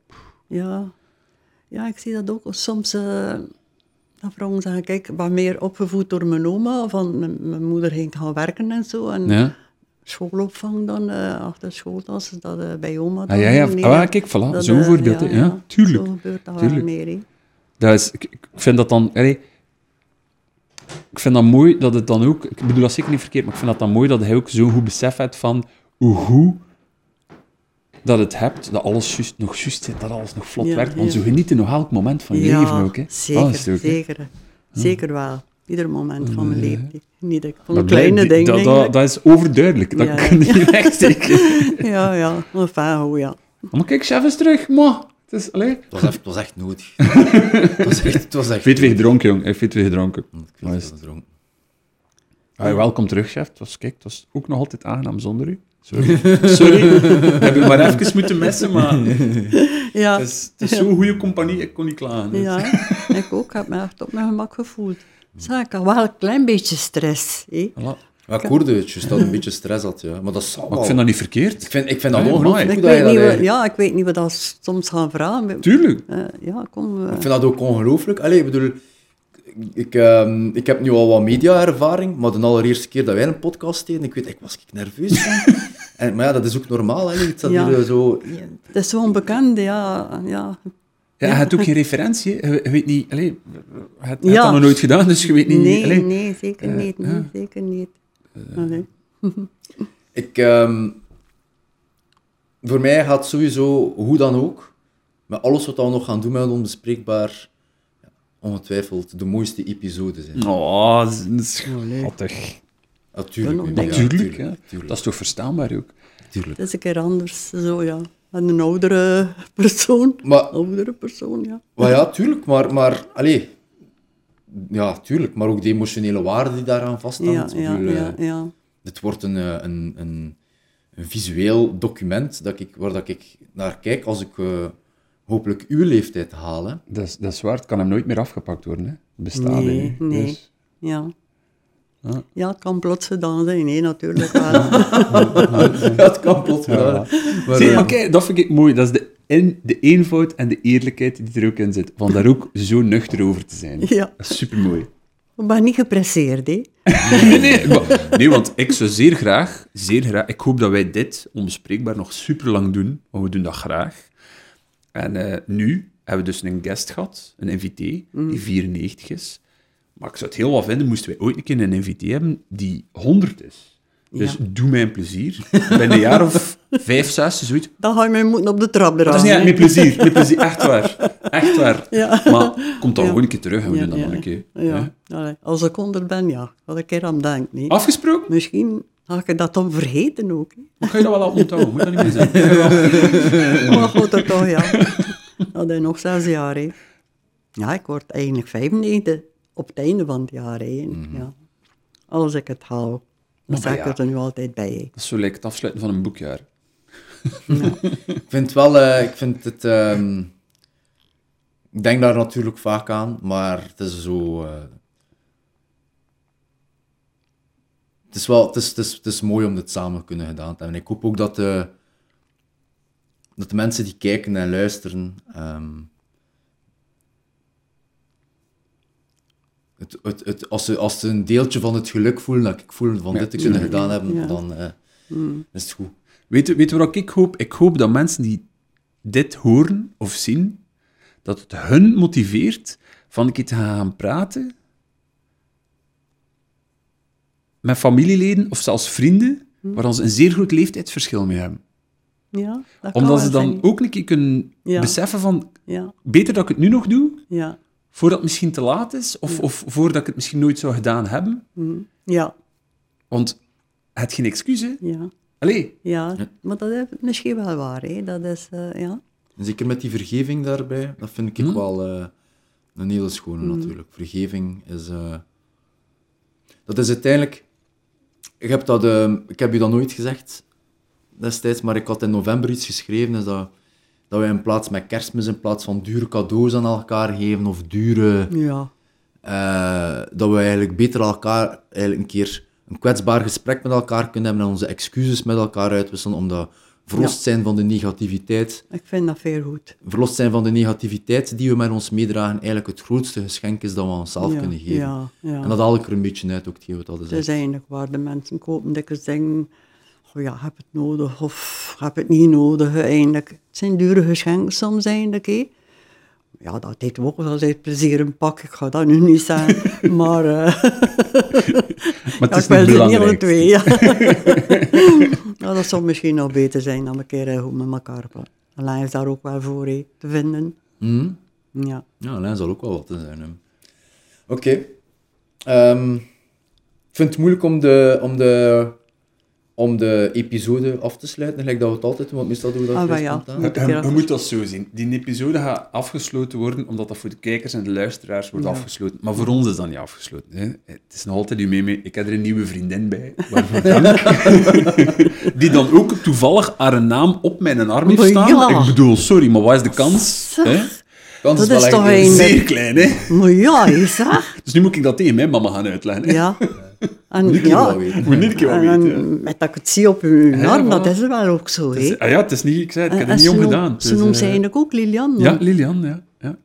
Ja. ja, ik zie dat ook. Soms, eh dat vrouwen zeggen, kijk, ik ben meer opgevoed door mijn oma, van mijn, mijn moeder ging gaan werken en zo, en Ja, schoolopvang dan, eh, achter schooltas, dat eh, bij oma ah, dan. ja, ja. nee, Ah, kijk, voilà, zo'n eh, voorbeeld, hè. ja, tuurlijk. Zo gebeurt dat tuurlijk. wel meer, hè. Dat is, ik, ik vind dat dan... allee, ik vind dat mooi dat het dan ook... Ik bedoel dat zeker niet verkeerd, maar ik vind dat dan mooi dat hij ook zo'n goed besef heeft van hoe goed dat het hebt, dat alles juist, nog juist zit, dat alles nog vlot werkt. Want zo genieten nog elk moment van je leven ook. Hè. Zeker, ook, hè. zeker. Zeker wel. Ieder moment van mijn leven. Niet ik de kleine dingen. Dat, dat, is overduidelijk. Dat Ja, kun je niet wegsteken. Ja, ja. Enfin, hoe ja. Maar kijk, chef is terug. Maar, het is... Het was, echt, het was echt nodig. het was echt... Het was echt Ik weet weer gedronken, jong. Ik weet weer gedronken. Ik weet gedronken. Ah, welkom terug, chef. Het was, kijk, het was ook nog altijd aangenaam zonder u. Sorry. Sorry. Heb ik maar even moeten missen, maar Ja, het is, het is zo'n goede compagnie, ik kon niet klagen. Dus- ja. ik ook. Ik heb me echt op mijn gemak gevoeld. Ik had wel een klein beetje stress. Voilà. Ja, ik hoorde het, juist dat een beetje stress had, ja. Maar dat zal Maar ik vind dat niet verkeerd. Ik vind, ik vind dat Nee, ongelooflijk. Ik dat je dat wat, ja, ik weet niet wat dat soms gaan vragen. Tuurlijk. Eh, ja, kom. eh, Ik vind dat ook ongelooflijk. Allee, ik bedoel, ik, ehm, ik heb nu al wat media-ervaring, maar de allereerste keer dat wij een podcast deden, ik weet, ik was ik nerveus en, maar ja, dat is ook normaal, hè. Het staat Ja. hier zo... het is zo onbekend, ja. ja. Ja, je hebt ook geen referentie. Je, je weet niet... Allee, je hebt, Ja. dat nog nooit gedaan, dus je weet niet... Nee, allee. nee, zeker eh, niet. Nee, zeker niet. Ik, ehm, voor mij gaat sowieso, hoe dan ook, met alles wat we nog gaan doen met onbespreekbaar, ja, ongetwijfeld de mooiste episode zijn. Oh, dat dat schattig. Natuurlijk. nog ja, denken. Tuurlijk, tuurlijk, hè. tuurlijk, Dat is toch verstaanbaar ook? tuurlijk. Het is een keer anders, zo ja. Met een oudere persoon. Maar, Oudere persoon, ja. maar ja, tuurlijk, maar, maar allee, ja, tuurlijk, maar ook de emotionele waarde die daaraan vasthangt. Ja, bedoel, ja, eh, ja. Het wordt een, eh, een, een, een visueel document dat ik, waar dat ik naar kijk als ik eh, hopelijk uw leeftijd haal. Hè. Dat is, dat is waar, het kan hem nooit meer afgepakt worden. Hè. Het bestaat Nee, niet. nee. Dus, Ja. Ja. Ja, het kan plots gedaan zijn, nee, natuurlijk wel. Ja, het kan plots gedaan. Maar, Zie, eh, maar kijk, dat vind ik mooi. Dat is de, in, de eenvoud en de eerlijkheid die er ook in zit. Van daar ook zo nuchter over te zijn. Ja. Dat is supermooi. Ben niet gepresseerd, hè. Nee, nee, maar- nee, want ik zou zeer graag, zeer graag... Ik hoop dat wij dit onbespreekbaar nog super lang doen, want we doen dat graag. En eh, nu hebben we dus een guest gehad, een invité, die 94 is. Maar ik zou het heel wat vinden, moesten wij ooit een keer een invité hebben die 100 is. Dus Ja. doe mij een plezier. Binnen een jaar of vijf, zes, zoiets. Dan ga je mij moeten op de trap Dat is niet hè. met plezier, met plezier, echt waar. Echt waar. Ja. Maar komt dan Ja. gewoon een keer terug en we doen dat ja, nog een keer. Ja. Allee, als ik onder ben, ja. Dat ik er aan denk, nee. Afgesproken? Misschien ga ik dat dan vergeten ook. hè. Dan ga je dat wel al onthouden, moet dat niet meer zijn. Maar goed, er toch, ja. Dat is nog zes jaar, hè. Ja, ik word eigenlijk 95 op het einde van het jaar, hè. ja. Als ik het haal. Dan sta ik ja. er nu altijd bij. Dat is zo lijkt het afsluiten van een boekjaar. Ik vind wel, eh, ik vind het... ehm, ik denk daar natuurlijk vaak aan, maar het is zo... eh, het is wel, het is, het, is, het is mooi om dit samen kunnen gedaan te hebben. Ik hoop ook dat de, dat de mensen die kijken en luisteren... ehm, het, het, het, als, ze, als ze een deeltje van het geluk voelen, dat ik voel van Ja, dit te kunnen gedaan hebben, Ja. dan eh, is het goed. Weet je, weet je wat ik hoop? Ik hoop dat mensen die dit horen of zien, dat het hun motiveert van een keer te gaan praten met familieleden of zelfs vrienden, waar dan ze een zeer groot leeftijdsverschil mee hebben. Ja, dat Omdat ze dan zijn. ook een keer kunnen Ja. beseffen van, Ja, beter dat ik het nu nog doe, ja. Voordat het misschien te laat is, of, of voordat ik het misschien nooit zou gedaan hebben. Ja, Want het geen excuus, hè? ja, Allee, ja. Maar dat is misschien wel waar, hè. Dat is, eh, ja. En zeker met die vergeving daarbij, dat vind ik Hm? wel eh, een hele schone natuurlijk. Vergeving is... eh, dat is uiteindelijk... Ik heb, dat, eh, ik heb u dat nooit gezegd destijds, maar ik had in november iets geschreven, is dat, dat wij in plaats met kerstmis, in plaats van dure cadeaus aan elkaar geven, of dure... Ja, eh, dat we eigenlijk beter elkaar eigenlijk een keer een kwetsbaar gesprek met elkaar kunnen hebben en onze excuses met elkaar uitwisselen, omdat verlost zijn van de negativiteit, ik vind dat veel goed. verlost zijn van de negativiteit die we met ons meedragen, eigenlijk het grootste geschenk is dat we onszelf ja, kunnen geven. Ja, ja. En dat haal ik er een beetje uit, ook hetgeen wat dat is. Het is eigenlijk waar de mensen kopen denken, oh ja, heb het nodig of heb het niet nodig eigenlijk. Het zijn dure geschenken soms eigenlijk, hè. Ja, dat deed ook wel eens plezier een pak, ik ga dat nu niet zeggen, maar... eh, maar het ja, is ik wil niet ze niet alle twee, ja. ja. Dat zou misschien nog beter zijn dan een keer eh, goed met elkaar. Alleen is daar ook wel voor te vinden. Hm? Ja. Ja, Lijn zal ook wel wat te zijn. Oké. Ehm, ik vind het moeilijk om de, om, de, om de episode af te sluiten, gelijk dat we het altijd doen, want meestal doen we dat Ah, vrij wel ja. spontaan. Je, moet dat zo zien. Die episode gaat afgesloten worden, omdat dat voor de kijkers en de luisteraars wordt Ja. afgesloten. Maar voor ons is dat niet afgesloten. Hè. Het is nog altijd uw mee. Ik heb er een nieuwe vriendin bij. Die dan ook toevallig haar naam op mijn arm heeft staan. ja. Ik bedoel, sorry, maar wat is de kans? Hè? Kans Dat wel is echt toch een- Zeer klein, hè? Maar ja, is dat? Dus nu moet ik dat tegen mijn mama gaan uitleggen. hè. Ja. En, Moet ik ja, wel weten. Moet wel en, weten. en met dat ik het zie op uw Ja, arm, dat is wel ook zo, hè. ah ja, het is niet, ik zei het, ik heb het niet ze om noem- gedaan. Ze noemt eh, ze eigenlijk ook Lilian. Ja. Lilian, ja. ja.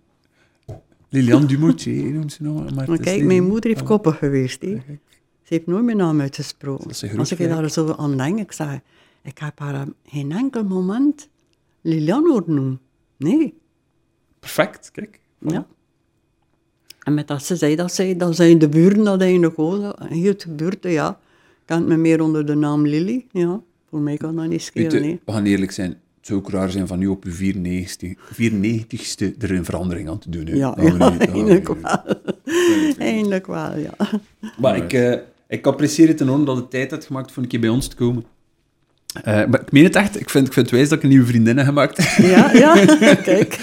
Lilian Dumoutier noemt ze nog. Maar, kijk, mijn moeder heeft koppig geweest, hè. Ze heeft nooit mijn naam uitgesproken. Als ik daar zo aan denk, ik zeg, ik heb haar geen enkel moment Lilian horen noemen. Nee. Perfect, kijk. Ja. En met dat ze zei dat zij, dan zijn de buren dat eigenlijk ook. Hier de buurt, ja, kent me meer onder de naam Lily. Ja, voor mij kan dat niet schelen. nee. we gaan eerlijk zijn. Het zou ook raar zijn van nu op je 94, 94ste er een verandering aan te doen. Hè. Ja, niet wel. Eigenlijk wel, ja. Maar ik, eh, ik apprecieer het enorm dat je tijd hebt gemaakt voor een keer bij ons te komen. Eh, maar ik meen het echt. Ik vind, ik vind het wijs dat ik een nieuwe vriendin heb gemaakt. Ja, ja, kijk.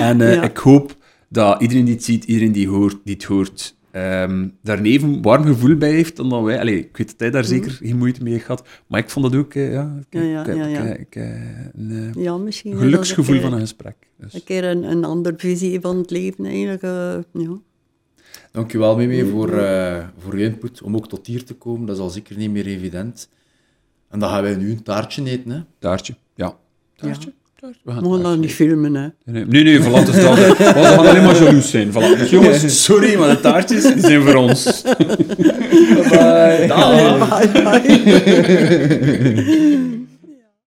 En eh, Ja. ik hoop dat iedereen die het ziet, iedereen die, hoort, die het hoort, ehm, daar een even warm gevoel bij heeft dan dat wij. Allee, ik weet dat hij daar zeker geen moeite mee heeft gehad, maar ik vond dat ook, ja, ik, Mhm. Ja, ja, ik heb- ja, ja. ik- ik, eh, een Ja, misschien. geluksgevoel een van een gesprek. Dus. Een keer een, een andere visie van het leven, eigenlijk. eh, ja. Dankjewel, Mimi, voor, eh, voor je input, om ook tot hier te komen. Dat is al zeker niet meer evident. En dan gaan wij nu een taartje eten, hè. Taartje, ja. Taartje. Taartje. We gaan Mogen dat niet filmen, hè. Nee, nee, nee, voilà, dus dat, we gaan alleen maar jaloers zijn. Voilà. Dus jongens, sorry, maar de taartjes die zijn voor ons. Bye. Dag. Bye, bye.